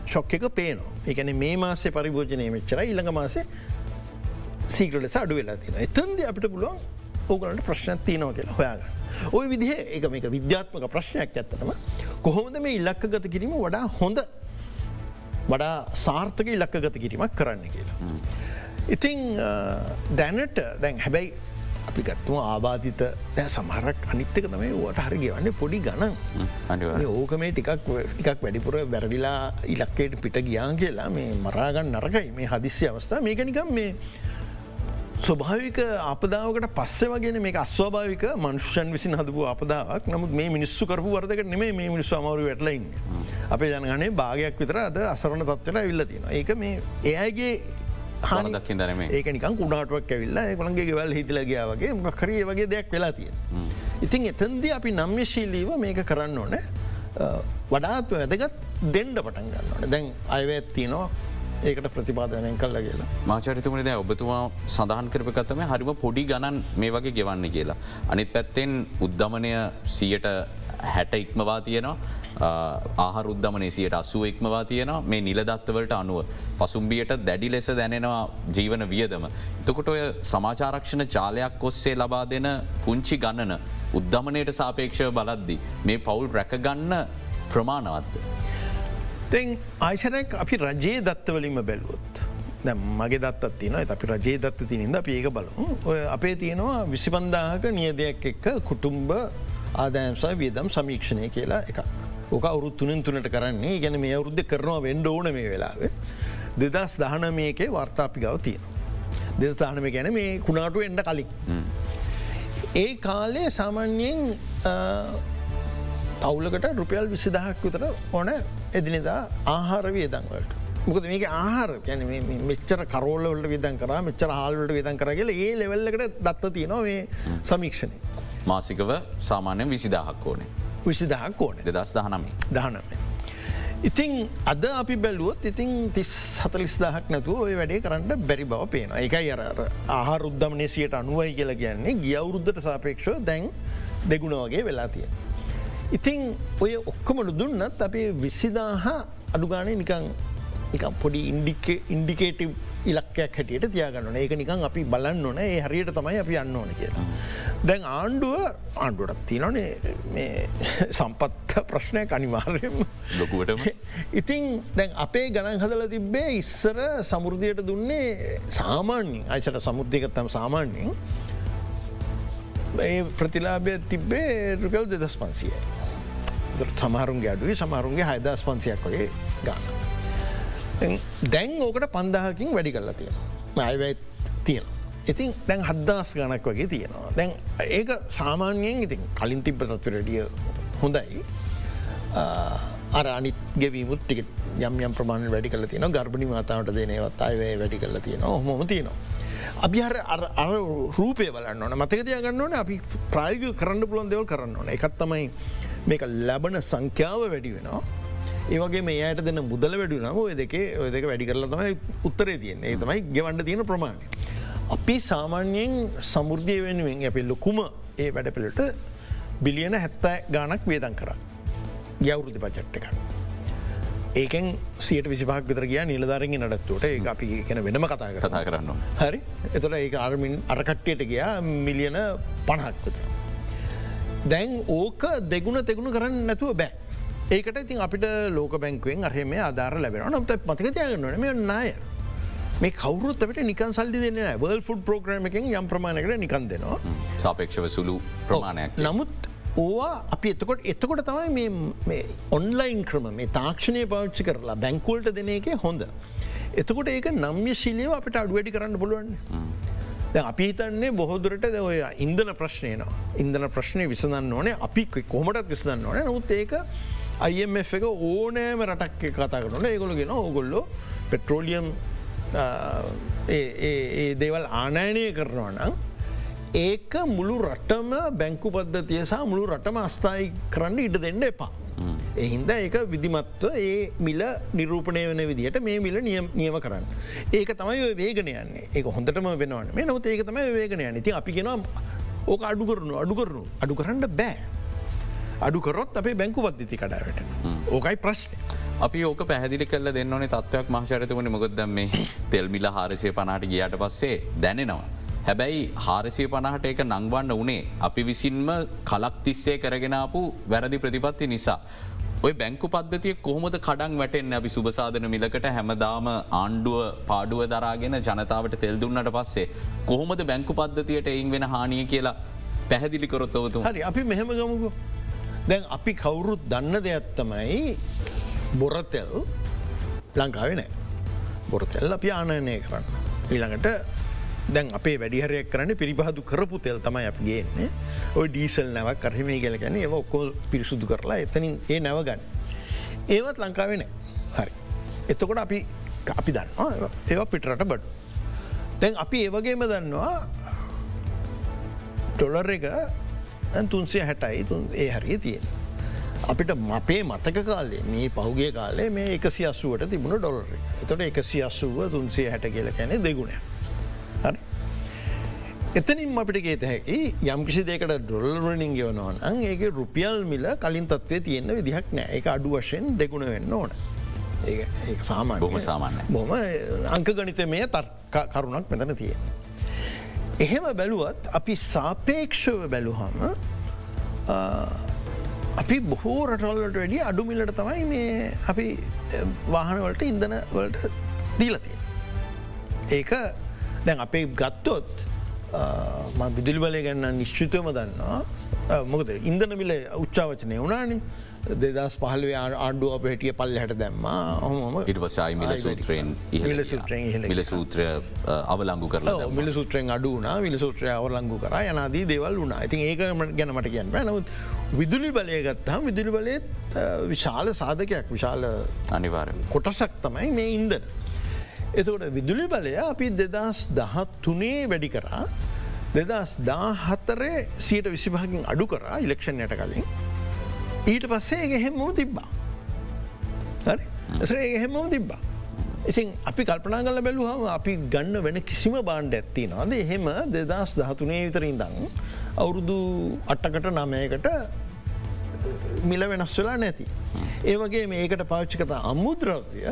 ශොක්ක පේනවා එකන මේ මාසේ පරිභෝජනය මෙච්චර ඉළඟ මාසේ සීකට ලෙස අඩු වෙලා තින එතන්ද අපිට පුළුවන් ඕගලට ප්‍රශ්නයක් තියනවා කියලා හොයාගන්න. ඔය විදිහ එක මේක විද්‍යාත්මක ප්‍රශ්නයක් ඇත්තටම. කොහොමද මේ ඉල්ලක්ක ගත කිරීම වඩා හොඳ වඩා සාර්ථක ඉලක්ක ගත කිරීමක් කරන්න කියලා. ඉතිං දැනට දැන් හැබැයි අපි ගත්තුම ආබාධිත දැ සමහරක් අනිත්තක තමයි වට හරි ගෙවන්නේ පොඩි ගණන්. ඕක මේ ටිකක් ටිකක් වැඩිපුර වැරදිලා ඉලක්කයට පිට ගියාන් කියලා මේ මරාගන්න නරකයි. මේ හදිස්සි අවස්ථා. මේකනිකම් මේ ස්වභාවික අපදාවකට පස්සේ වගෙන මේ අස්වාභාවික මනුෂ්‍යන් විසින් හදපු අපදාවක්. නමුත් මේ මිනිස්සු කරපු වර්දකට නෙේ මේ මිනිස්සු අමරු වැටලයින්න අපේ ජනගනේ භාගයක් විතර අද අසරණ තත්වර ඇවිල්ලතින ඒක මේ එයගේ හනදක්කින් දරම ඒක නිකන් කුඩාටුවක් ඇවිල්ලා කොළන්ගේ ගෙවල් හිතිලගේ වගේ මකරේ වගේ දෙයක් වෙලා තිය. ඉතින් එතන්ද අපි නම්්‍යශීලීව මේක කරන්න ඕන. වඩාත් වැදගත් දෙන්ඩ පටන් ගන්නට දැන් අයවැත්තිනවා ඒකට ප්‍රතිපාදනයෙන් කල්ල කියලා. මාචරිතුමනි දැ ඔබතුමා සඳහන් කරපකතම හරිම පොඩි ගණන් මේ වගේ ගෙවන්න කියලා. අනිත් පැත්තෙන් උද්ධමනය සියට හැට ඉක්මවා තියෙනවා ආහර උද්ධමනේ සියට අසුව ඉක්මවා තියෙන මේ නිලදත්තවලට අනුව පසුම්බියට දැඩි ලෙස දැනෙනවා ජීවන වියදම. එතකොට ඔය සමාචාරක්ෂණ චාලයක් ඔස්සේ ලබා දෙන පුංචි ගණන උද්ධමනයට සාපේක්ෂව බලද්දි මේ පවුල් රැකගන්න ප්‍රමාණවත්ද. තැන් ආයිසරයක් අපි රජයේ දත්තවලින්ම බැලුවොත්. මගේ දත්තත් තින අපි රජයේ දත්ත තිනින්ද අපි ඒක බලමු ඔය අපේ තියෙනවා විසිබන්දාහක නියදයක් එක්ක කුටුම්බ ආදායම්සා වියදම් සමීක්ෂණය කියලා එක. ඕක අවුරුත් තුනෙන් තුනට කරන්නේ ගැන මේ අවුද්ධ කරනවා වෙන්ඩ ඕන මේ වෙලාවේ. දෙදස් දහන මේකේ වර්තාපිගව තියෙන. දෙද තානම ගැන මේ කුණාටු එන්ඩ කලින්. ඒ කාලේ සාමාන්‍යයෙන් පවුලකට රුපියල් විසිදහක් විතර ඕන එදිනෙදා ආහාර වියදංවලට. මොකද මේක ආහාර ගැන මෙච්චර කරෝල්ලවලට විදන් කර මෙච්චර හාල්ලට විදන් කරගල ඒ ලෙවල්ලකට දත්ත තියනවා මේ සමීක්ෂණය මාසිකව සාමාන්‍ය විසිදාහක් ඕනේ විසිදහක් ඕන දෙදස් දහනමේ දහනම. ඉතිං අද අපි බැලුවොත් ඉතින් තිස් හතලිස් දහක් නැතුව ඔය වැඩේ කරන්න බැරි බව පේන එකයි අර ආහාර උද්ධමනය සියට අනුවයි කියලා කියන්නේ ගියවුරුද්ධට සාපේක්ෂෝ දැන් දෙගුණ වගේ වෙලා තිය. ඉතිං ඔය ඔක්කොමට දුන්නත් අපේ විසිදාහ අඩුගානේ නිකං පොඩි ඉන්ඩිකේටව් ඉලක්කයක් හැටියට තියාගන්න ඒක නිකන් අපි බලන්න ඕන. ඒ හරියට තමයි අපි අන්න ඕන කිය. දැන් ආණ්ඩුව ආණ්ඩුවටත් තියනනේ මේ සම්පත්ත ප්‍රශ්නය අනිවාර්යම ලොකුවට ඉතින් දැන් අපේ ගණන් හදල තිබ්බේ ඉස්සර සමුෘධයට දුන්නේ සාමාන්‍යින් අයිසට සමුෘද්ධයකත්තම් සාමාන්‍යයෙන්. ඒ ප්‍රතිලාභය තිබ්බේ රුපියල් දෙදස් පන්සියයි. සමහරුන්ගේ අඩුවේ සමහරුන්ගේ හයදස් පන්සියක් වගේ ගාන. දැන් ඕකට පන්දාහකින් වැඩි කරලා තියෙන. අයවැත් තියෙන. ඉතින් දැන් හද්දාස් ගණක් වගේ තියෙනවා. දැන් ඒක සාමාන්‍යයෙන් ඉතින් කලින් තිබ්බ තත්වරඩිය හොඳයි. අර අනිත් ගෙවීමුත් ටික යම් යම් ප්‍රමාණ වැඩි කල තියෙන ගර්භණි මාතාවට දෙනවත් අයවැය වැඩි කල තියෙන හොම තියෙනවා. අපි හර අර රූපය බලන්න ඕන මතකතිය ගන්න ඕන අපි ප්‍රායග කරන්න පුළන් දෙවල් කරන්න ඕන එකත් තමයි මේක ලැබන සංඛ්‍යාව වැඩි වෙනවා. ඒවගේ මේ අයට දෙන්න මුදල වැඩු නම ඔය දෙකේ ඔය දෙක වැඩි කරලා තමයි උත්තරේ තියන්නේ තමයි ගෙවන්ඩ තියෙන ප්‍රමාණය. අපි සාමාන්‍යයෙන් සමුෘද්ධිය වෙනුවෙන් අප ලොකුම ඒ වැඩපිලට බිලියන හැත්තෑ ගානක් වේදන් කර යවුරුදි පචට්ට එක. ඒකෙන් සියට විසිපහක් විතර ගිය නිලධරෙන් නඩත්තුවට ඒ අපි ගැන වෙනම කතා කතා කරන්න. හරි එතොට ඒ අර්මින් අරකට්ටයට ගියා මිලියන පණහක් විතර. දැන් ඕක දෙගුණ තෙගුණ කරන්න නැතුව බෑ. ඒකට ඉතින් අපිට ලෝක බැංකුවෙන් අරහෙම අදාර ලැබෙන නම්ත මතිකතියගන්නන මේ නාය. මේ කවරුත් අපට නිකන් සල්ලි දෙන්න වල් ෆුඩ් ප්‍රෝග්‍රම එකෙන් යම් ප්‍රමාණකට නිකන් දෙනවා සාපේක්ෂව සුළු ප්‍රමාණයක් නමුත් ඕවා අපි එතකොට එතකොට තමයි මේ ඔන්ලයින් ක්‍රම මේ තාක්ෂණය පාච්චි කරලා බැංකුවල්ට දෙන එක හොඳ. එතකොට ඒක නම්ය ශිලියව අපිට අඩුවැඩි කරන්න පුළුවන්. අපි හිතන්නේ බොහෝදුරට ඔය ඉන්දන ප්‍රශ්නයනවා. ඉන්දන ප්‍රශ්නය විසඳන්න ඕනේ අපි කොමටත් විසඳන්න ඕන නමුත් ඒක IMF එක ඕනෑම රටක් කතා කරන ඒගොල ගෙන ඕගොල්ලෝ පෙට්‍රෝලියම් ඒ දේවල් ආනයනය කරනවා නම් ඒක මුළු රටම බැංකු පද්ධතිය සහ මුළු රටම අස්ථායි කරන්න ඉඩ දෙන්න එපා. එහින්ද ඒක විදිමත්ව ඒ මිල නිරූපණය වන විදිහට මේ මිල නියම කරන්න. ඒක තමයි වේගන යන්නේ ඒක හොඳටම වෙනවන්න මේ නොත් ඒක තමයි වේගනය ති අපි ගෙනම් ඕක අඩු කරනු අඩු කරනු අඩු කරන්න බෑ. අඩුකරොත් අපේ බැංකු පද්ධති කඩාවට ඕකයි ප්‍රශ්නය. අපි ඕක පැහදිලි කල දෙන්නවනේ තත්වයක් මහශරතවන මොකද මේ තෙල්මිල හාරසය පනාට ගියට පස්සේ දැනෙනවා. හැබැයි හාරසය පනහට ඒක නංවන්න වනේ අපි විසින්ම කලක් තිස්සේ කරගෙනාපු වැරදි ප්‍රතිපත්ති නිසා. ඔය බැංකු පද්ධතිය කොහොමද කඩන් වැටෙන් අපි සුභසාධන මිලකට හැමදාම ආණ්ඩුව පාඩුව දරාගෙන ජනතාවට තෙල් දුන්නට පස්සේ. කොහොමද බැංකු පද්ධතියට එයින් වෙන හානිය කියලා පැහැදිලි කොරොත්තවතු හරි අපි මෙහෙම ගමුකු. දැන් අපි කවුරුත් දන්න දෙයක් තමයි බොරතෙල් ලංකාවෙන බොරතෙල් අපි ආනයනය කරන්න. ඊළඟට දැන් අපේ වැඩිහරයක් කරන්න පිරිපහදු කරපු තෙල් තමයි අප ගේන්නේ ඔය ඩීසල් නැවක් කරහිමේ කියලකැන ඒ ඔක්කෝ පිරිසුදු කරලා එතනින් ඒ නැවගන්න. ඒවත් ලංකාවෙන හරි. එතකොට අපි අපි දන්නවා ඒවා පිටරට බඩ්. දැන් අපි ඒවගේම දන්නවා ඩොලර් එක තුන්සේ හැටයි තුන් ඒ හරිය තියෙන. අපිට මපේ මතක කාලේ මේ පහුගේ කාලේ මේ එකසි අස්සුවට තිබුණ ඩොලර එතොට එකසි අස්සුව තුන්සේ හැට කියල කැනෙ දෙගුණය හරි එතනින් අපිට ගේත හැකි යම්කිසි දෙකට ඩොල්රනින් ගෙවනවන ඒක රුපියල් මිල කලින් තත්වේ තියෙන විදිහක් නෑ එක අඩු වශයෙන් දෙගුණ වෙන්න ඕන ඒ සාමාන බොම සාමාන්‍ය බොම අංක ගනිත මේ තර්ක කරුණක් මෙතන තියෙන. එහෙම බැලුවත් අපි සාපේක්ෂව බැලුහම අපි බොහෝ රටවල්ලට වැඩිය අඩුමිලට තමයි මේ අපි වාහනවලට ඉන්දන වලට දීලතිය. ඒක දැන් අපේ ගත්තොත් විදුලි බලය ගැන්න නිශ්චිතවම දන්නවා. මොකද ඉන්දන මිල උච්චාවචනය වුණනි. දෙදස් පහලේ ආණ්ඩුව අප හිටිය පල් හැට දැම්ම හොම ඉටවසයි මිල සූත්‍රයෙන් මිල මිල සූත්‍රය අවලංගු කරලා. මිල සුත්‍රයෙන් අඩුනා විල සූත්‍රය අවලංගු කර. යනාදී දේවල් වුණා. ඉතින් ඒක ගැනමට කියන්න නමුත් විදුලි බලය ගත්තාම විදුලි බලයත් විශාල සාධකයක්. විශාල අනිවාරය. කොටසක් තමයි මේ ඉන්දන. එතකොට විදුලි බලය අපි දෙදස් දහත් තුනේ වැඩි කරා. දෙදස් දා හත්තරේ සීට විසිභාගින් අඩු කරා ඉලෙක්ෂණයට කලින්. ඊට පස්සේ ඒ හෙම්මම තිබ්බා. ඒ හෙම්මම තිබ්බා. ඉතින් අපි කල්පනා කල බැලුහම අපි ගන්න වෙන කිසිම බාණ්ඩ ඇත්ති නවාද එහෙම දෙදස් දහතුනේ විතර ඉඳං අවුරුදු අට්ටකට නමයකට මිල වෙනස් වෙලා නැති. ඒවගේ මේකට පාච්චි කතා අමුද්‍රව්‍ය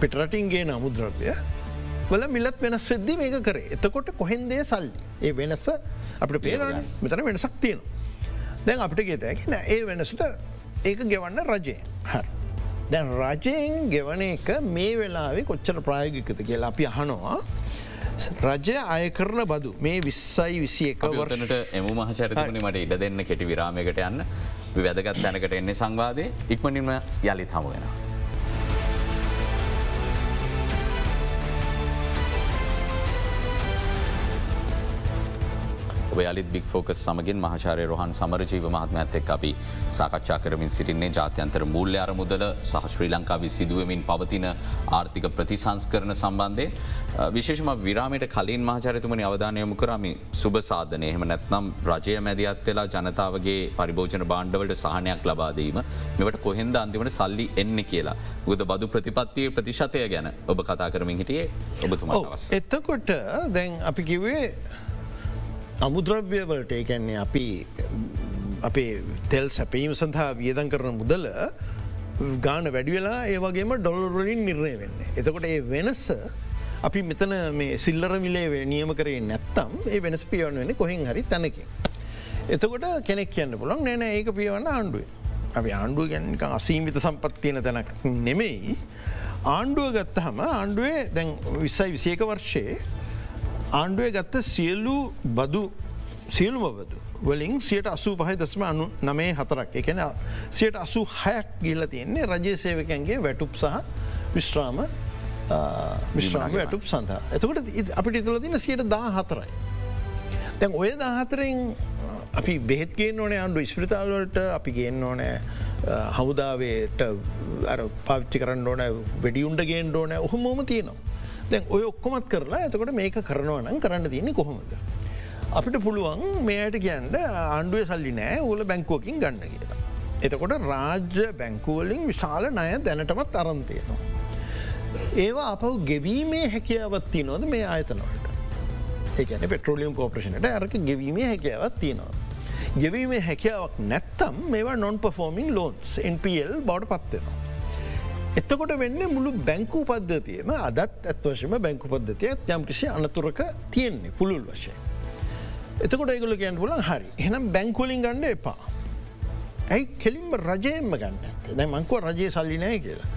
පිටරටින්ගේ නමුද්‍රව්‍ය වල මිලත් වෙනස් වෙද්දි මේක කරේ. එතකොට කොහෙන්දේ සල්ලි? ඒ වෙනස අපට පේරන මෙතන වෙනසක් තියෙන. දැන් අපිට ගෙතැකි ඒ වෙනසට ඒක ගෙවන්න රජය. හර. දැන් රජයෙන් ගෙවන එක මේ වෙලාවේ කොච්චර ප්‍රායගිකත කියලා අපි අහනවා. රජය අය කරන බදු. මේ විස්සයි විසි එක වර්තනට එම මහචරිතමනි මට ඉඩ දෙන්න කෙටි විරාමයකට යන්න. වැදගත් දැනකට එන්නේ සංවාදය ඉක්මනින්ම යළිත් හමුවෙනවා. යලිත් බික් ෆෝකස් සමගින් මහචාරය රොහන් සමරජීව මහත්මඇත් එක් අපි සාකච්ඡා කරමින් සිටින්නේ ජාත්‍යන්තර මුල්්‍ය අරමුදල සහ ශ්‍රී ලංකාවි සිදුවමින් පවතින ආර්ථික ප්‍රතිසංස්කරන සම්බන්ධය විශේෂම විරාමයට කලින් මහචරිතුමනි අවධානයමු කරමි. සුබ සාධනය එහෙම නැත්නම් රජය මැදිත් වෙලා ජනතාවගේ පරිභෝජන බාණ්ඩවලට සහනයක් ලබාදීම මෙට කොහෙන්ද අන්තිමට සල්ලි එන්න කියලා. ගුද බදු ප්‍රතිපත්තිය ප්‍රතිශතය ගැන ඔබ කතා කරමින් හිටියේ ඔබතුමා එත්තකොට දැන් අපි කිවේ අමුද්‍රව්‍යවලට ඒකැන්නේ අපි අපේ තෙල් සැපීම සඳහා වියදන් කරන මුදල ගාන වැඩි වෙලා ඒවගේම ඩොල්ලරලින් නිර්ණය වෙන්න. එතකොට ඒ වෙනස අපි මෙතන මේ සිල්ලර මිලේ නියම කරේ නැත්තම් ඒ වෙනස් පියවන්න වෙන කොහෙන් හරි තැනකින්. එතකොට කෙනෙක් කියන්න පුළන් නෑන ඒක පියවන්න ආණ්ඩුවේ. අපි ආණ්ඩුව ගැනික අසීමිත සම්පත්තියන තැනක් නෙමෙයි. ආණ්ඩුව ගත්තහම ආණ්ඩුවේ දැන් විස්සයි විසේක වර්ෂයේ ආණ්ඩුවේ ගත්ත සියල්ලු බදු සියලුම බදු වලින් සියට අසූ පහයි දස්ම අනු නමේ හතරක් එකන සියට අසු හයක් ගිල්ල තියෙන්නේ රජය සේවකන්ගේ වැටුප් සහ විශ්‍රාම විශ්‍රාම වැටුප් සඳහා එතකට අපිට ඉතුල තින සියට දා හතරයි. තැන් ඔය දාහතරෙන් අපි බෙහෙත්ගේ ඕන අන්ඩු ස්පිරිතාල්වලට අපි ගේන්න ඕනෑ හමුදාවේට පාච්චි කරන්න ඕන වැඩියුන්ට ගේෙන් ඕන ඔහොමෝම තියෙනවා. දැන් ඔය ඔක්කොමත් කරලා ඇතකොට මේක කරනවා නම් කරන්න තියන්නේ කොහොමද. අපිට පුළුවන් මේයට කියන්න ආණ්ඩුව සල්ලි නෑ ඕල බැංකුවකින් ගන්න කියලා. එතකොට රාජ්‍ය බැංකුවලින් විශාල ණය දැනටමත් අරන්තියනවා. ඒවා අප ගෙවීමේ හැකියාවත්ති නොද මේ ආයතනවට. ඒකන පෙට්‍රෝලියම් කෝප්‍රේෂණට ඇරක ගෙවීමේ හැකියාවත් තියෙනවා. ගෙවීමේ හැකියාවක් නැත්තම් මේවා නොන් පෆෝමින් ලෝන්ස් NPL බවට පත්වෙනවා. එතකොට වෙන්න මුළු බැංකු පද්ධතියම අදත් ඇත්වශම බැංකු පද්ධතිය යම් කිසි අනතුරක තියෙන්නේ පුළුල් වශය. එතකොට ඒගොල ගැන් පුලන් හරි එනම් බැංකුලින් ගණඩ එපා. ඇයි කෙලින්ම රජයෙන්ම ගන්න දැ මංකව රජය සල්ලිනය කියලා.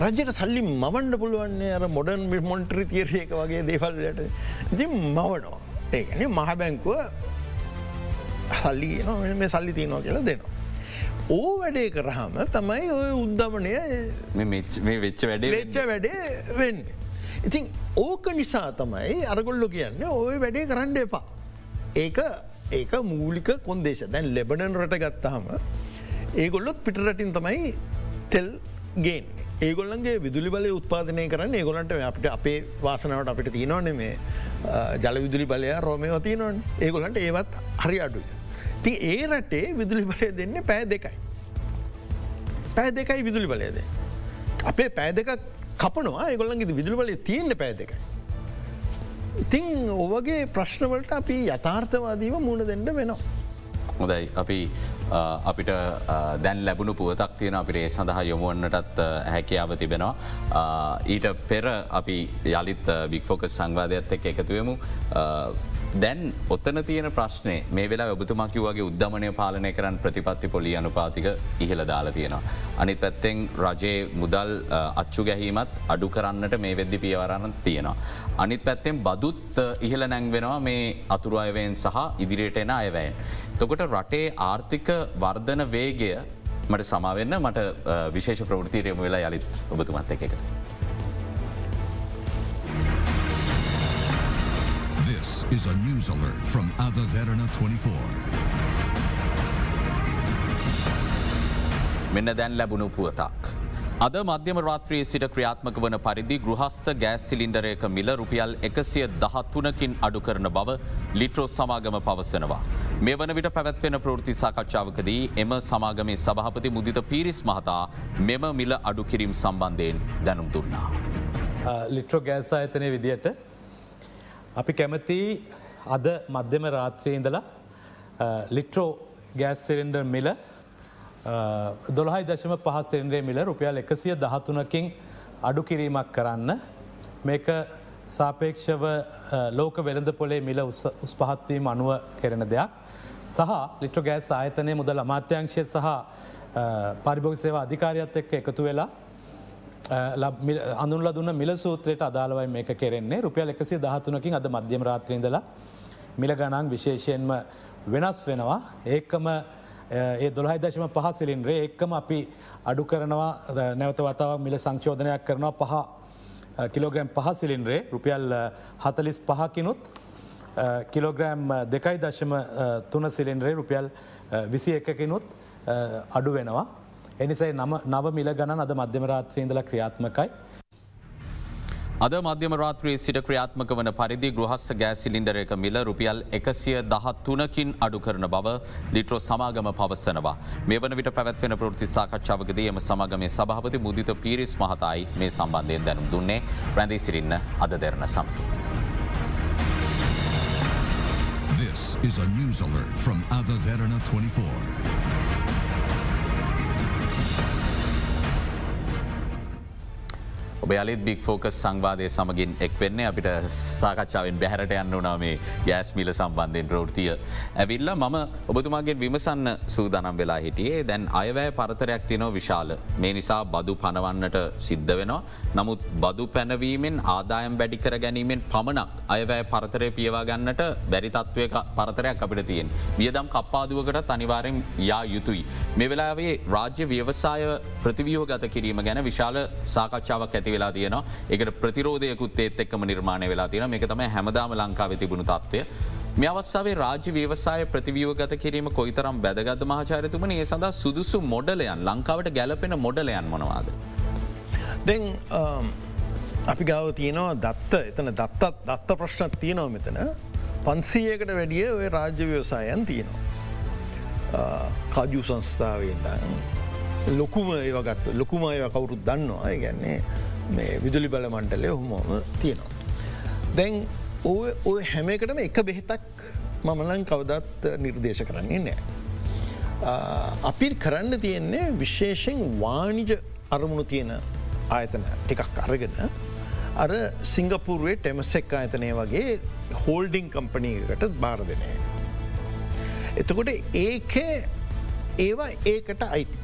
රජයට සල්ලි මවන්ඩ පුළුවන්නේ අර මොඩන් මොන්ට්‍රි තියරයක වගේ දේවල්ලට ඉති මවනවා. ඒගැන මහ බැංකුව සල්ලි මේ සල්ලි තියනවා කියලා දෙනවා. ඕ වැඩේ කරහම තමයි ඔය උද්ධමනය මේ වෙච්ච වැඩේ වෙච්ච වැඩේ වෙන්න. ඉතින් ඕක නිසා තමයි අරගොල්ලො කියන්න ඔය වැඩේ කරන්න එපා. ඒක ඒක මූලික කොන්දේශ දැන් ලෙබනන් රට ගත්තහම ඒගොල්ලොත් පිටරටින් තමයි තෙල් ගේන්. ඒගොල්ලන්ගේ විදුලි බල උත්පාදනය කරන්න ඒගොලන්ට අපිට අපේ වාසනාවට අපිට තියනවන මේ ජල විදුලි බලය රෝමය තියනවන් ඒගොලන්ට ඒවත් හරි අඩුයි. ති ඒ රටේ විදුලි බලය දෙන්න පෑ දෙකයි. පෑ දෙකයි විදුලි බලයද. අපේ පෑ දෙක කපනවා ඒගොල්ලන්ගේ විදුලි බලය තියෙන්න්න පෑ දෙකයි. ඉතිං ඔවගේ ප්‍රශ්නවලට අපි යථාර්ථවාදීම මුණ දෙන්න වෙනවා. හොදයි අපි අපිට දැන් ලැබුණු පුවතක් තියෙන අපිට ඒ සඳහා යොමුවන්නටත් හැකියාව තිබෙනවා. ඊට පෙර අපි යළිත් බික්‍ෆෝකස් සංවාධයත් එක් එකතුවමු දැන් ඔත්තන තියෙන ප්‍රශ්නය මේ වෙලා ඔබතුමකිවගේ උද්ධමනය පාලනය කරන්න ප්‍රතිපත්ති පොලි අනුපාතික ඉහළ දාලා තියෙනවා. අනිත් පැත්තෙන් රජයේ මුදල් අච්චු ගැහීමත් අඩු කරන්නට මේ වෙද්දි පියවරන්න තියෙනවා. අනිත් පැත්තෙන් බදුත් ඉහළ නැංවෙනවා මේ අතුරු අයවයෙන් සහ ඉදිරියට එන අයවැයෙන්. තොකොට රටේ ආර්ථික වර්ධන වේගය මට සමාවෙන්න මට විශේෂ ප්‍රෘතිරයම වෙලා යළිත් ඔබතුමත් එක එකට. This is a news alert from Ava Verna 24. මෙන්න දැන් ලැබුණු පුවතක්. අද මධ්‍යම රාත්‍රයේ සිට ක්‍රියාත්මක වන පරිදි ගෘහස්ත ගෑස් සිලින්ඩරයක මිල රුපියල් එකසිය දහත්තුනකින් අඩු කරන බව ලිට්‍රෝ සමාගම පවසනවා. මේ වන විට පැවැත්වෙන ප්‍රෘති සාකච්ඡාවකදී එම සමාගමේ සභහපති මුදිත පිරිස් මහතා මෙම මිල අඩු කිරීම් සම්බන්ධයෙන් දැනුම් දුන්නා. ලිට්‍රෝ ගෑස් ආයතනය විදියට අපි කැමති අද මධ්‍යම රාත්‍රයේ ඉඳලා ලිට්‍රෝ ගෑස් සිලින්ඩර් මිල දොළහයි දශම පහස්තෙන්රේ මිල රුපියල් එකසිය දහතුනකින් අඩු කිරීමක් කරන්න. මේක සාපේක්ෂව ලෝක වෙළඳ පොලේ මිල උස් පහත්වීම අනුව කෙරෙන දෙයක්. සහ ලිට්‍ර ගෑස් ආයතනය මුදල් අමාත්‍යංශය සහ පරිභෝග සේව අධිකාරයත් එක්ක එකතු වෙලා අඳුන්ල දුන්න මිල සූත්‍රයට අදාළවයි මේක කෙරෙන්නේ. රුපියල් එකසි දහතුනකින් අද මධ්‍යම රාත්‍රීඳලා මිල ගණන් විශේෂයෙන්ම වෙනස් වෙනවා. ඒකම ඒ දොළහයි දශම පහසිලින්රේ එක්කම අපි අඩු කරනවා. නැවත වතාවක් මිල සංචෝධනයක් කරනවා පහ කිලෝග්‍රම් පහසිලින්රේ රුපියල් හතලිස් පහකිනුත් කිලෝග්‍රෑම් දෙකයි දශම තුන සිලින්රේ රුපියල් විසි එකකිනුත් අඩු වෙනවා. එනිසයි නව මිල ගණන් අද මධ්‍යමරාත්‍රීන්දල ක්‍රියාත්මකයි. අද මධ්‍යම රාත්‍රයේ සිට ක්‍රියාත්මක වන පරිදි ගෘහස්ස ගෑස් සිලින්ඩර එක මිල රුපියල් එකසිය දහත් තුනකින් අඩු කරන බව ලිට්‍රෝ සමාගම පවස්සනවා. මේ වන විට පැවැත්වෙන ප්‍රෘති සාකච්ඡාවකද එම සමගමේ සභහපති මුදිත පිරිස් මහතයි මේ සම්බන්ධයෙන් දැනුම් දුන්නේ රැඳී සිරින්න අද Derana සමකි. This is a news alert from Ava Verna 24. ඔබ යලිත් බික් ෆෝකස් සංවාදය සමගින් එක් වෙන්නේ අපිට සාකච්ඡාවෙන් බැහරට යන්න වනා මේ ගෑස් මිල සම්බන්ධයෙන් ප්‍රෘතිය. ඇවිල්ල මම ඔබතුමාගේ විමසන්න සූදානම් වෙලා හිටියේ දැන් අයවැය පරතරයක් තිනෝ විශාල. මේ නිසා බදු පනවන්නට සිද්ධ වෙනවා. නමුත් බදු පැනවීමෙන් ආදායම් වැඩිකර ගැනීමෙන් පමණක් අයවැය පරතරය පියවා ගන්නට බැරිතත්වය පරතරයක් අපිට තියෙන්. වියදම් කප්පාදුවකට අනිවාරෙන් යා යුතුයි. මේ වෙලාවේ රාජ්‍ය ව්‍යවසාය ප්‍රතිවියෝ ගත කිරීම ගැන විශාල සාකච්ඡාවක් ඇති වෙලා තියෙනවා එකට ප්‍රතිරෝධයකුත් ඒත් එක්කම නිර්මාණය වෙලා තියෙන මේ තම හැමදාම ලංකාව තිබුණු තත්වය. මේ අවස්සාාවේ රාජ්‍ය ව්‍යවසාය ප්‍රතිවියෝ ගත කිරීම කොයිතරම් බැදගත් මහාචාරතුමන ඒ සඳහා සුදුසු මොඩලයන් ලංකාවට ගැලපෙන මොඩලයන් මොනවාද. දැන් අපි ගාව තියෙනවා දත්ත එතන දත්තත් දත්ත ප්‍රශ්නත් තියෙනව මෙතන පන්සීයකට වැඩිය ඔය රාජ්‍ය ව්‍යවසායන් තියෙනවා. කජු සංස්ථාවෙන්දන්න ලොකුම ඒවගත් ලොකුම ඒව කවුරුත් දන්නවා ගැන්නේ මේ විදුලි බල මණ්ඩලය හොමෝම තියෙනවා. දැන් ඔය ඔය හැමකටම එක බෙහෙතක් මමලන් කවදත් නිර්දේශ කරන්නේ නෑ. අපි කරන්න තියෙන්නේ විශේෂෙන් වානිජ අරමුණු තියෙන ආයතන ටිකක් අරගෙන අර සිංගපුරුවේ ටෙමසෙක් ආයතනය වගේ හෝල්ඩිං කම්පනීකට බාර දෙනය. එතකොට ඒක ඒවා ඒකට අයිති.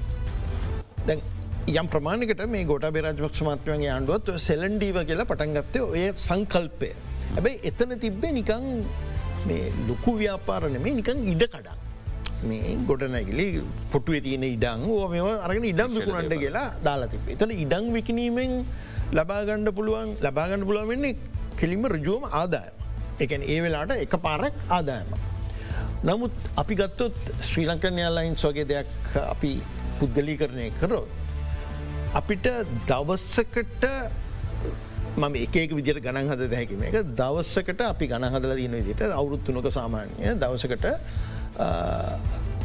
දැන් යම් ප්‍රමාණකට මේ ගොට බේරජපක්ෂ මාත්‍යවගේ ආණ්ඩුවත් සෙලන්ඩීව කියලා පටන්ගත්තය ඔය සංකල්පය. හැබැයි එතන තිබ්බේ නිකං මේ ලොකු ව්‍යාපාරණ මේ නිකං ඉඩ කඩා. මේ ගොඩ නැගිලි පොටුව තියෙන ඉඩං ඕ මෙම අරගෙන ඉඩම් විකුණන්ට කියලා දාලා තිබේ. එතන ඉඩං විකිනීමෙන් ලබාගණ්ඩ පුළුවන් ලබාගණඩ පුළුවන් වෙන්නේ කෙලිම රජුවම ආදායම. එකන් ඒ වෙලාට එක පාරක් ආදායම. නමුත් අපි ගත්තොත් ශ්‍රී ලංකන් යාලයින්ස් වගේ දෙයක් අපි පුද්ගලීකරණය කරොත්. අපිට දවස්සකට මම එකක විදිර ගණන් හද දැකිම එක දවස්සකට අපි ගණහදල දන විදිට අවුරුත්තුනක සාමාන්‍ය දවසකට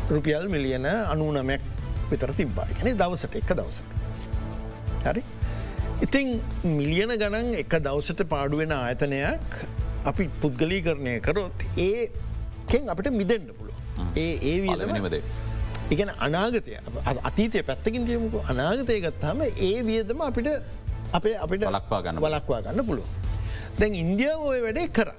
රුපියල් මිලියන අනුනමයක් විතර තිබ්බා ගැන දවසට එක දවසට. හරි. ඉතිං මිලියන ගණන් එක දවසට පාඩුවෙන ආයතනයක් අපි පුද්ගලී කරණය කරොත් ඒ කෙන් අපිට මිදෙන්න්න පුළුව. ඒ ඒ වියදමදේ. ඉගැන අනාගතය අතීතය පැත්තකින් තියමුකු අනාගතය ගත්තාම ඒ වියදම අපිට අපේ අපිට ලක්වා ගන්න වලක්වා ගන්න පුළුව. දැන් ඉන්දියාව ඔය වැඩේ කර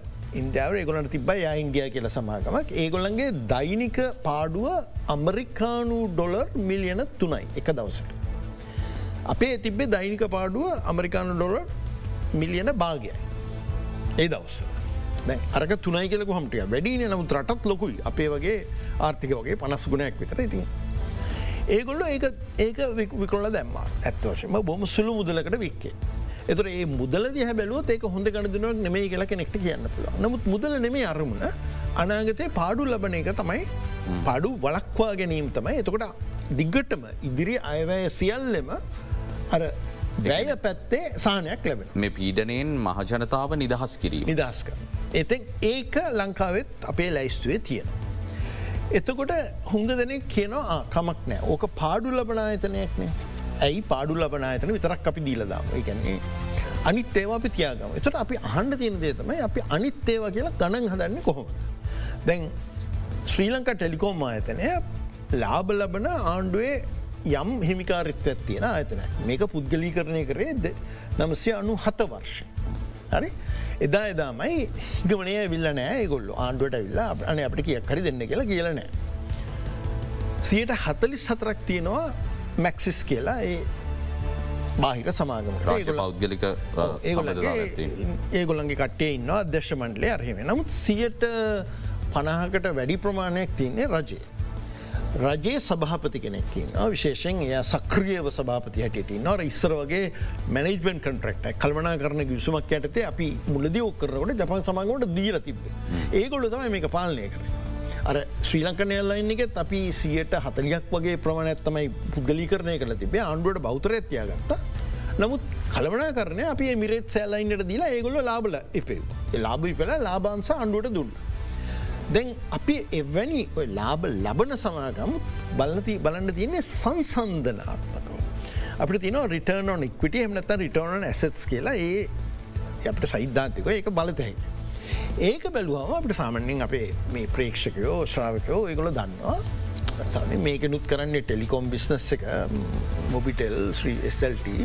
ඉන්දියාව ඒගොලට තිබයි යා ඉන්ඩිය කියල සමාගමක් ඒගොල්ලන්ගේ දෛනික පාඩුව අමරිකානු ඩොලර් මිලියන තුනයි එක දවසට. අපේ තිබේ දෛනික පාඩුව අමරිකානු ඩොලර් මිලියන භාගයයි. ඒ දවස්ස. අරක තුනයි කියලක හමටිය වැඩින නමුත් රටත් ලොකුයි අපේ වගේ ආර්ථික වගේ පනස් ගුණයක් විතර ඉතින්. ඒගොල්ල ඒ ඒක විකොල දැම්ම ඇත්වශම බොම සුළු මුදලකට වික්කේ. එතුර ඒ මුදල දිහ බැලුවත් ඒක හොඳ ගණදනුවක් නෙමේ කියලා කෙනෙක්ට කියන්න පුළුව නමුත් මුදල නෙමේ අරමුණ අනාගතය පාඩු ලබන එක තමයි පාඩු වලක්වා ගැනීම් තමයි එතකොට දිග්ගටම ඉදිරි අයවැය සියල්ලෙම අර වැය පැත්තේ සානයක් ලැබෙන මේ පීඩනයෙන් මහජනතාව නිදහස් කිරීම. නිදස්ක. එතෙක් ඒක ලංකාවෙත් අපේ ලැයිස්තුවේ තියෙන. එතකොට හුඟ දෙනෙක් කියනවා කමක් නෑ ඕක පාඩු ලබනායතනයක්නේ ඇයි පාඩු ලබනායතන විතරක් අපි දීලදාම එකන්නේ අනිත් ඒවා අපි තියාගම එතට අපි අහන්ඩ තියෙන දේ තමයි අපි අනිත් ඒවා කියලා ගණන් හදන්න කොහොම. දැන් ශ්‍රී ලංකා ටෙලිකෝම් ආයතනය ලාබ ලබන ආණ්ඩුවේ යම් හිමිකාරිත්වයක් තියෙන ආයතන මේක පුද්ගලී කරණය කරේ නමසය අනු හත වර්ෂ. හරි? එදා එදාමයි හිගමනය විල්ල නෑ ගොල්ල ආණ්ඩුවට විල්ලා අන අපට කියක් හරි දෙන්න කියලා කියලනෑ. සියට හතලිස් හතරක් තියෙනවා මැක්සිස් කියලා ඒ බාහිර සමාගම පෞද්ගලික ඒගොල්ලන්ගේ කට්ටේ ඉන්න අධ්‍යශමන්ටලේ අරහෙම නමුත් සියට පනාහකට වැඩි ප්‍රමාණයක් තියන්නේ රජයේ. රජයේ සභාපති කෙනෙක්කින් විශේෂෙන් එය සක්‍රියව සභාපති හැටියති නොර ඉස්සර වගේ මැනජමෙන් කටරක්ට කල්වනා කරන ගිසුමක් ඇතේ අපි මුලද ඔක්කරකට ජපන් සමාගමට දීර තිබේ ඒගොල්ල තමයි මේක පාලනය කර. අර ශ්‍රී ලංකන එල්ලයින්නෙත් අපි සියට හතලියක් වගේ ප්‍රමාණයක් තමයි පුද්ගලී කරණය කළ තිබේ අන්ඩුවට බෞතරඇත්තියාගත්ත නමුත් කලවනා කරන අපි මිරෙත් සෑලයින්ට දීලා ඒගොල්ල ලාබල එපේ ලාබි පෙලා ලාබාන්ස අන්ඩුවට දුන්න. දැන් අපි එවැනි ලාබ ලබන සමාගම් බලති බලන්න තියන්නේ සංසන්ධනාත්මකව. අපට තින රිටර්නොන් ඉක්විට එමනත රිටර්නන් ඇසෙස් කියලා ඒ අපට සයිද්ධාන්තික ඒක බලතැයි. ඒක බැලුවම අපට සාමන්‍යෙන් අපේ මේ ප්‍රේක්ෂකයෝ ශ්‍රාවකයෝ ඒගොල දන්නවා මේකනුත් කරන්නේ ටෙලිකොම් බිස්නස් එක මොබිටෙල් ශ්‍රී SLT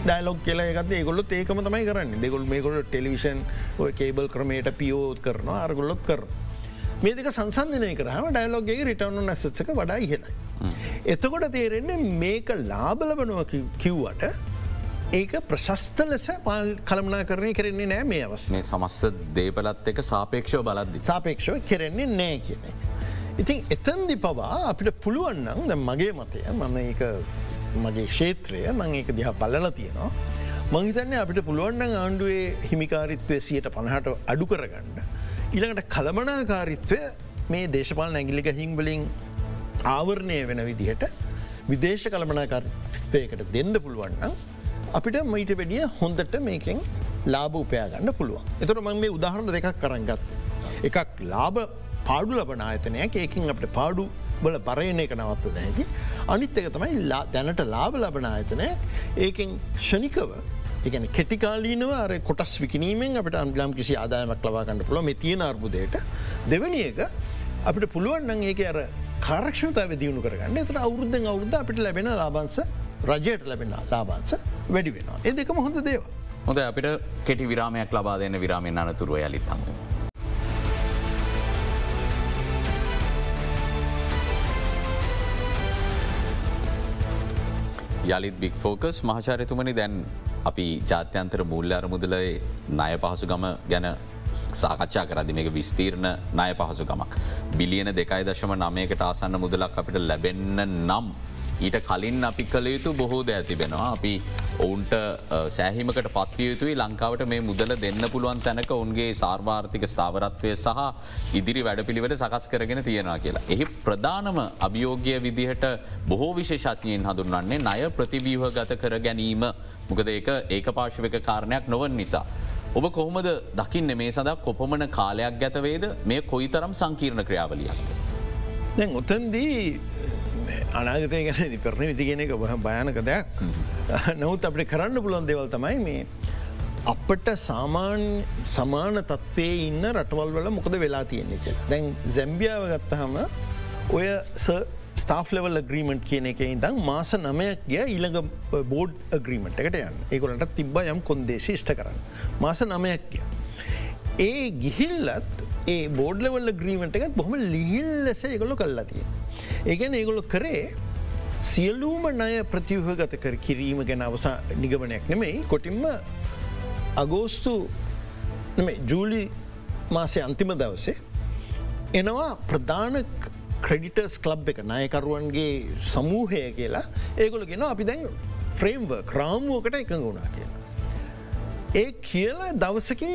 ඩයිලොක් කියලා එකත් ඒගොල්ලොත් ඒකම තමයි කරන්න දෙගොල් මේකොල ටෙලිවිෂන් ඔය කේබල් ක්‍රමයට පියෝත් කරනවා අරගොල්ලොත් කර. මේ දෙක සංසන්ධනය කරහම ඩයිලොගගේ රිටර්නු නැසක වඩා ඉහෙලයි. එතකොට තේරෙන්නේ මේක ලාබලබනුව කිව්වට ඒක ප්‍රශස්ත ලෙස පාල් කළමනා කරණය කරන්නේ නෑ මේ අවස් මේ සමස්ස දේපලත් එක සාපේක්ෂව බලද්දි. සාපේක්ෂව කෙරෙන්නේ නෑ කියන. ඉතින් එතන්දි පවා අපිට පුළුවන්නම් මගේ මතය මම මගේ ක්ෂේත්‍රය මං ඒක දිහා බලල තියෙනවා. මංහිතන්නේ අපිට පුළුවන්න්න ආණ්ඩුවේ හිමිකාරිත්වය සියට පණහට අඩු කරගන්න. ඉළඟට කළමනාකාරිත්වය මේ දේශපාල නැගිලික හිංවලින් ආවරණය වෙන විදිහට විදේශ කළමනාකාරිත්වයකට දෙන්න පුළුවන්නම් අපිට මයිට වැඩිය හොඳට මේකෙන් ලාබ උපයාගන්න පුළුවන්. එතර මං මේ උදාහරණ දෙකක් කරගත්. එකක් ලාබ පාඩු ලබන ආයතනයක් ඒකින් අපට පාඩු බල පරයන එක නවත්ත දැකි. අනිත් එක තමයි දැනට ලාබ ලබන ආයතනය ඒකෙන් ෂණිකව එකන කෙටිකාලීනව අර කොටස් විකිනීමෙන් අපට අන්ගලම් කිසි ආදායමක් ලබාගන්න පුළ මේ තියෙන අර්බුදයට දෙවනි එක අපිට පුළුවන්න්න ඒක අර කාරක්ෂතාව දියුණු කරගන්න එතට අවුරුද්ධ අවුරුද්ධ අපිට ලැබෙන ලාබන්ස රජයට ලැබෙන ලාබන්ස වැඩි වෙනවා ඒ දෙකම හොඳ දේව. හොඳ අපිට කෙටි විරාමයක් ලබා දෙන්න විරාමෙන් අනතුරුව යලිත් හමු. යළිත් බික් ෆෝකස් මහචාරතුමනි දැන් අපි ජාත්‍යන්තර මුල්ල අරමුදලේ ණය පහසු ගම ගැන සාකච්ඡා කරදි මේක විස්තීර්ණ ණය පහසු ගමක්. බිලියන දෙකයි දශම නමයකට ආසන්න මුදලක් අපිට ලැබෙන්න නම් ඊට කලින් අපි කළ යුතු බොහෝ ද ඇතිබෙනවා. අපි ඔවුන්ට සෑහිමකට පත්විය යුතුයි ලංකාවට මේ මුදල දෙන්න පුළුවන් තැනක ඔන්ගේ සාර්වාර්ථික ස්ථාවරත්වය සහ ඉදිරි වැඩපිළිවට සකස් කරගෙන තියෙනවා කියලා. එහි ප්‍රධානම අභියෝගය විදිහට බොහෝ විශේෂඥයෙන් හඳුන්වන්නේ ණය ප්‍රතිවීහ ගත කර ගැනීම මොකද ඒක ඒක පාශවක කාරණයක් නොවන් නිසා. ඔබ කොහොමද දකින්න මේ සඳ කොපමන කාලයක් ගැතවේද මේ කොයි තරම් සංකීර්ණ ක්‍රියාවලියක්. දැන් ඔතන්දී අනාගතය ගැන පෙරණ විතිගෙන එක භයනක දෙයක් නමුත් අපට කරන්න පුළොන් දෙවල් තමයි මේ අපට සාමාන්‍ය සමාන තත්වේ ඉන්න රටවල් වල මොකද වෙලා තියෙන්නේ. දැන් ဇ ැම්බියාව ගත්තහම ඔය ස්ටාෆ් ලෙවල් ග්‍රීමට කියන එක ඉදම් මාස නමයක් ගිය ඊළඟ බෝඩ් ග්‍රීමට එකට යන්න ඒකොලට තිබ්බ යම් කොන්දේශ ෂ්ට කරන්න. මාස නමයක් කිය. ඒ ගිහිල්ලත් ඒ බෝඩ්ලවල්ල ග්‍රීමට එකත් බොහම ලිහිල් ලෙස ඒගොලො කල්ලතිය. ඒගැන ඒගොලො කරේ සියලූම ණය ප්‍රතිවහගත කර කිරීම ගැන අවසා නිගමනයක් නෙමෙයි. කොටින්ම අගෝස්තු ජූලි මාසය අන්තිම දවසේ එනවා ප්‍රධාන ක්‍රඩිටර්ස් කලබ් එක නායකරුවන්ගේ සමූහය කියලා. ඒගොල ගෙන අපි දැන් ෆ්‍රේම්ව ක්‍රාමුවකට එකඟ වුණා කියලා. ඒ කියලා දවසකින්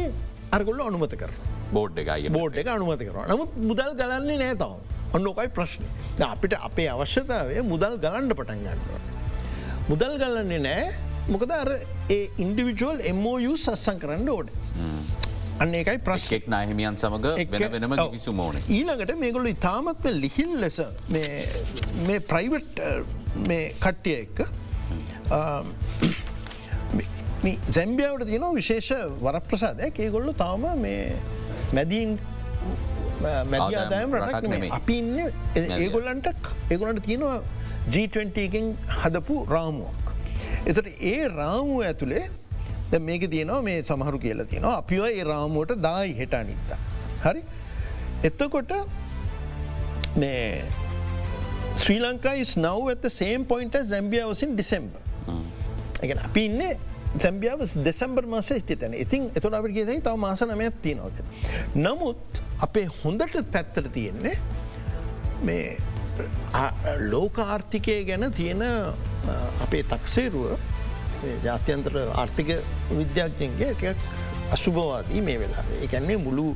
අරගොල්ල අනුමත කර බෝඩ් එකයි බෝඩ් එක අනුමත කර නමුත් මුදල් ගලන්නේ නෑ තවම් ඔන්න ඕකයි ප්‍රශ්න. අපිට අපේ අවශ්‍යතාවය මුදල් ගලන්ඩ පටන් ගන්නවා. මුදල් ගලන්නේ නෑ මොකද අර ඒ ඉන්ඩිවිජුවල් එමෝයු සස්සං කරන්න ඕඩ. අන්න ඒකයි ප්‍රශ් එක් නාහිමියන් සමඟ වෙන වෙනම කිසු මෝන. ඊළඟට මේගොලු ඉතාමත්ම ලිහිල් ලෙස මේ ප්‍රයිවට් කට්ටිය එක්ක සැම්බියාවට තියෙන විශේෂ වරප්‍රසාදයක්. ඒගොල්ලු තාම මේ මැදීන් මැදි ආදායම් රටක් නෙමේ. අපි ඉන්න ඒගොල්ලන්ට ඒගොලන්ට තියෙනවා G20කින් හදපු රාමුවක්. එතට ඒ රාමුව ඇතුළේ මේක තියනවා මේ සමහරු කියලා තියෙනවා අපිව ඒ රාමුවට දායි හෙට අනිත්ත. හරි එත්තකොට මේ ශ්‍රී Lanka as Zambia was in December. එක අපි ඉන්නේ සැම්බියාව දෙසැම්බර් මාස ටි තැන ඉතින් එතුට අපට ගෙදයි තව මාස නමයක් තියනවක. නමුත් අපේ හොඳට පැත්තර තියෙන්නේ මේ ලෝක ආර්ථිකය ගැන තියෙන අපේ තක්සේරුව ජාත්‍යන්ත්‍ර ආර්ථික විද්‍යාඥන්ගේ අශුභවාදී මේ වෙලා එකන්නේ මුළු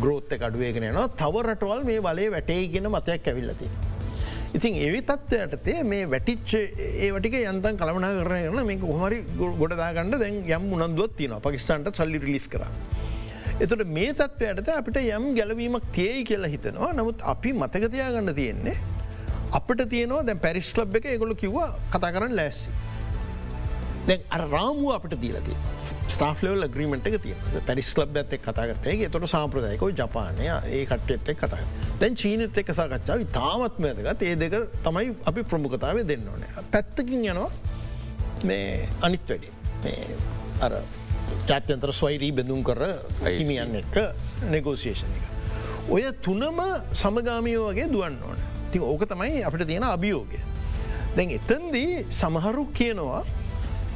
ග්‍රෝත්ත කඩුවේගෙන නවා තව රටවල් මේ බලය වැටේගෙන මතයක් ඇවිල්ලති. ඉතින් එවි තත්ත්වයටතේ මේ වැටිච්ච ඒවටික යන්තන් කළමනා කරන කරන මේ හොමරි ගොඩදාගන්න දැන් යම් උනන්දුවත් තියන පකිස්ාන්ට සල්ලි රිලිස් කර. එතුට මේ තත්වයට අපිට යම් ගැලවීමක් තියයි කියලා හිතනවා නමුත් අපි මතකතියා ගන්න තියෙන්නේ අපට තියනවා දැ පැරිස් ලබ් එක ගොලු කිව්ව කතා කරන්න ලැස්සි. දැන් අර රාමුව අපට දීලති ස්ටාෆ්ලවල් ග්‍රීමට එක තිය පැරිස් ලබ් ඇත කතාගතේ තොට සාම්ප්‍රදායකෝ ජපානය ඒ කට්ට එත්තෙක් කතා දැන් චීනත එක් සාකච්ඡාව තාමත්මයදකත් ඒ දෙක තමයි අපි ප්‍රමුඛතාව දෙන්න ඕන. පැත්තකින් යනවා මේ අනිත් වැඩි. අර ජාත්‍යන්ත්‍ර ස්වයිරී බෙදුම් කර හිමියන්න එක නෙගෝසිේෂණ එක. ඔය තුනම සමගාමියෝ වගේ දුවන්න ඕන. ති ඕක තමයි අපිට තියෙන අභියෝගය. දැන් එතන්දී සමහරු කියනවා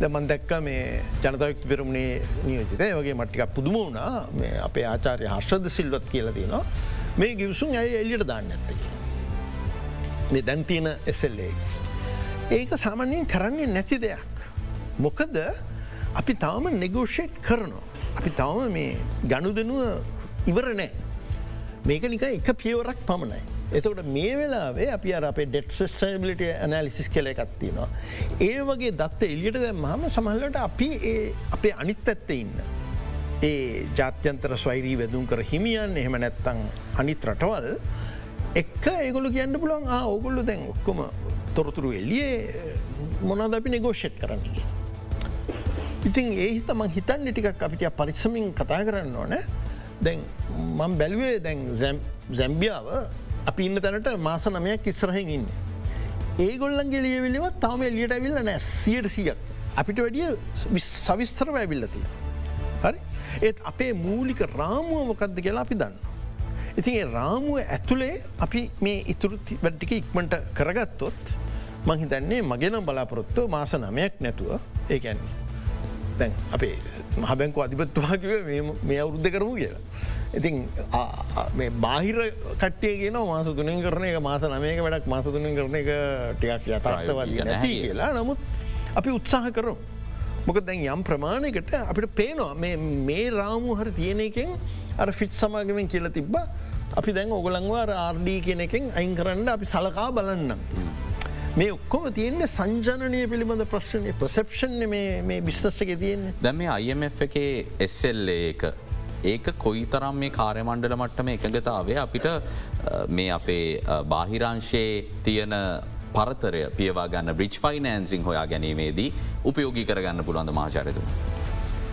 දමන් දැක්ක මේ ජනතයක් පෙරමුණේ නියෝජිතය වගේ මට්ටික පුදුම වුණා මේ අපේ ආචාරය හර්ෂද සිල්වත් කියලා තියෙනවා මේ ගිවසුන් ඇය එල්ලියට දාන්න ඇත්තක. මේ දැන්තියන එසල්ලේ. ඒක සාමාන්‍යයෙන් කරන්නේ නැති දෙයක්. මොකද අපි තවම නෙගෝෂේට් කරනවා. අපි තවම මේ ගණු දෙනුව ඉවර නෑ. මේක නික එක පියවරක් පමණයි. එතකට මේ වෙලාවේ අපි අර අපේ ඩෙට් සස්ටබිලිට ඇනලිසිස් කළ එකත්තිනවා. ඒ වගේ දත්ත එලියට මහම සමහල්ලට අපි අපේ අනිත් පැත්ත ඉන්න. ඒ ජාත්‍යන්තර ස්වෛරී වැදුම් කර හිමියන් එහෙම නැත්තං අනිත් රටවල් එක්ක ඒගොලු කියන්න පුලන් ඕගොල්ලු දැන් ඔක්කොම තොරතුරු එල්ලියේ මොනද අපි නෙගෝෂෙට් කරන්නේ. ඉතින් ඒ හිතමං හිතන්න ටිකක් අපිට පරික්ෂමින් කතා කරන්න ඕන දැන් මං බැලුවේ දැන් zැම්බියාව අපි ඉන්න තැනට මාස නමයක් ඉස්රහෙන් ඉන්න. ඒගොල්ලන්ගේ ලියවිලිවත් තාම එලියට ඇවිල්ල නෑ සියට සියක් අපිට වැඩිය සවිස්තරව ඇවිල්ලති. හරි ඒත් අපේ මූලික රාමුව මොකක්ද කියලා අපි දන්න. ඉතින් ඒ රාමුව ඇතුළේ අපි මේ ඉතුරු වැඩ්ටික ඉක්මට කරගත්තොත් මහිතන්නේ මගෙනම් බලාපොරොත්තු මාස නමයක් නැතුව ඒකැන්නේ. දැන් අපේ මහබැංකු අධිපත්තුවාකිව මේ අවුරුද්ධ කරමු කියලා. ඉතින් බාහිර කට්ටිය කියන මාස තුනෙන් කරන එක මාස නමයක වැඩක් මාස තුනෙන් කරන එක ටිකක් යථර්ථවද නැති කියලා නමුත් අපි උත්සාහ කරු. මොක දැන් යම් ප්‍රමාණයකට අපිට පේනවා මේ රාමු හර තියෙන එකෙන් අර ෆිට් සමාගමෙන් කියල තිබ්බ අපි දැන් ඔගලංවා ආර්ඩී කියන එකෙන් අයින් කරන්න අපි සලකා බලන්නම්. මේ ඔක්කොම තියන්නේ සංජනනය පිළිබඳ ප්‍රශ්නය ප්‍රසප්ෂන් මේ බිස්නස්සක තියෙන්නේ දැම IMF එකේ එස්සෙල්ල ඒක කොයි තරම් මේ කාර්යමණ්ඩල මට්ටම එකගතාවේ අපිට මේ අපේ බාහිරංශයේ තියෙන පරතරය පියවා ගන්න බ්‍රිච් ෆයිනන්සිං හොයා ගැනීමේදී උපයෝගී කරගන්න පුළුවන්ද මාචාරතු.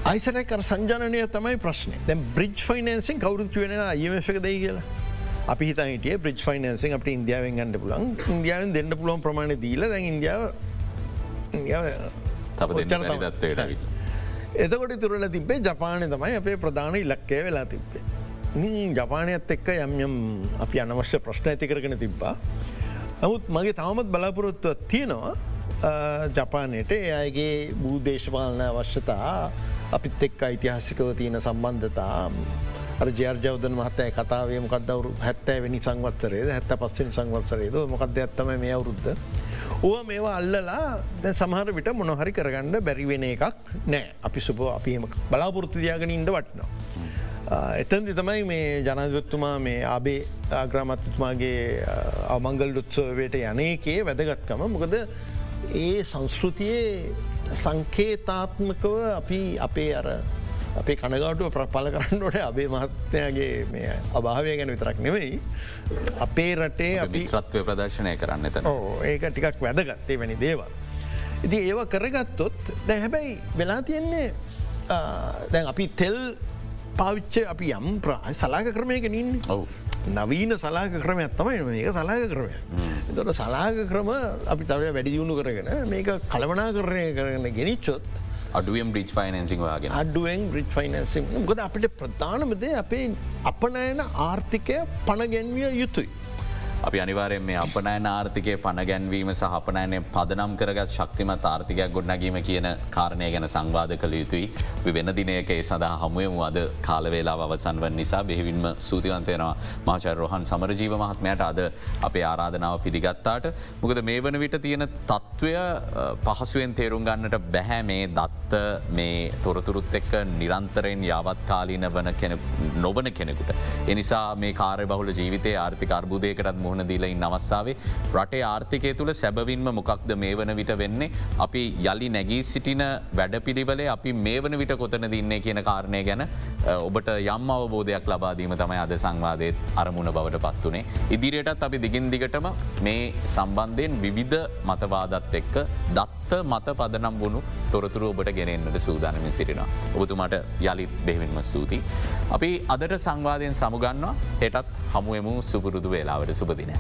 අයිසරකර සංජනය තමයි ප්‍රශ්න. දැ බ්‍රිච් ෆයිනන්සින් කවරුත් වෙන අයමක දෙයි කියලා. අපි හිතහිටිය බ්‍රිච් ෆයිනන්සින් අපට ඉන්දියාවෙන් ගන්න පුලන් ඉන්දියාවෙන් දෙන්න පුළුවන් ප්‍රමාණ දීල දැ ඉන්දියාව තත්වයට එතකොට තුරල තිබේ ජපානය තමයි අපේ ප්‍රධාන ඉලක්කය වෙලා තිබ්බේ. ජපානයත් එක්ක යම් යම් අපි අනවශ්‍ය ප්‍රශ්න ඇති කරගෙන තිබ්බා. නමුත් මගේ තවමත් බලාපොරොත්තුව තියෙනවා ජපානයට එයගේ භූදේශපාලන අවශ්‍යතා අපිත් එක් ඓතිහාසිකව තියෙන සම්බන්ධතා ජර්ජවදන මහත්තය කතාවේ මොකක්දවරු හැත්තෑවැනි සංවත්සරේද හැත්ත පස්සෙන් සංවත්සරේද මොකක්ද ඇත්තම මේ අවුරුද්ධ. ඕ මේවා අල්ලලා දැ සමහර විට මොනොහරි කරගන්න බැරිවෙන එකක් නෑ. අපි සුප අපිම බලාපොරත්තුතියාගෙන ඉඩ වටනවා. එතන්දි තමයි මේ ජනදත්තුමා මේ ආබේ ආග්‍රාමත්තුමාගේ අවමංගල් ඩුත්සවයට යනකේ වැදගත්කම. මොකද ඒ සංස්කෘතියේ සංකේතාත්මකව අපි අපේ අර අපේ කනගාටුව ප්‍රපල කරන්නට අබේ මහත්මයාගේ මේ අභාවය ගැන විතරක් නෙවෙයි. අපේ රටේ අපි ත්‍රත්වය ප්‍රදර්ශනය කරන්න එතන. ඒක ටිකක් වැදගත්තේ වැනි දේවල්. ඉති ඒව කරගත්තොත් දැ හැබැයි වෙලා තියෙන්නේ දැන් අපි තෙල් පාවිච්ච අපි යම් ප්‍රා සලාක ක්‍රමයක නින්න ඔවු. නවීන සලාක ක්‍රමයක් තමයි මේක සලාක ක්‍රමය. තොට සලාක ක්‍රම අපි තවය වැඩි දියුණු කරගෙන මේක කළමනා කරණය කරන ගෙනනිච්චොත් අඩුවම් බ්‍රිච් ෆයිනන්සිං වගේ අඩුවෙන් බ්‍රිච් ෆයිනන්සිං ගොද අපිට ප්‍රධානමද අපේ අපනයන ආර්ථිකය පණගැන්විය යුතුයි. අපි අනිවාරයෙන් මේ අපනෑන ආර්ථිකය පණගැන්වීම සහ අපනෑනය පදනම් කරගත් ශක්තිමත් ආර්ථිකයක් ගොඩනැගීම කියන කාරණය ගැන සංවාධ කළ යුතුයි. වෙන දිනයක ඒ සඳහා හමුවමු අද කාලවෙලා අවසන් වන් නිසා බෙහිවින්ම සූතිවන්තයනවා මාචර රොහන් සමරජීව මහත්මයට. අද අපේ ආරාධනාව පිළිගත්තාට. මොකද මේ වන විට තියෙන තත්ත්වය පහසුවෙන් තේරුම් ගන්නට බැහැ. මේ දත්ත මේ තොරතුරුත් එක්ක නිරන්තරයෙන් යාවත් කාලීන වන නොබන කෙනෙකුට. එනිසා මේ කාරය බහුල ජීවිතය ආර්ථික අර්බුදයකටත් මුහුණ දීලයින් අවස්සාාවේ රටේ ආර්ථිකය තුළ සැබවින්ම මොකක්ද මේ වන විට වෙන්නේ අපි යළි නැගී සිටින වැඩ පිළිවලේ අපි මේ වන විට කොතන දින්නේ කියන කාරණය ගැන ඔබට යම් අවබෝධයක් ලබාදීම තමයි අද සංවාදයත් අරමුණ බවට පත්වනේ. ඉදිරියටත් අපි දිගින් දිගටම මේ සම්බන්ධයෙන් විවිධ මතවාදත් එක්ක දත්ත මත පදනම් වුණු තොරතුරු ඔබට ගෙනෙන්න්නට සූදානමින් සිටිනවා. ඔබතුමට යළිත් බෙහිවින්ම ස්තුතියි. අපි අදට සංවාධයෙන් සමුගන්නවා හෙටත් හමුවමු සුපුරුදු වෙලාවට සුපදිනයක්.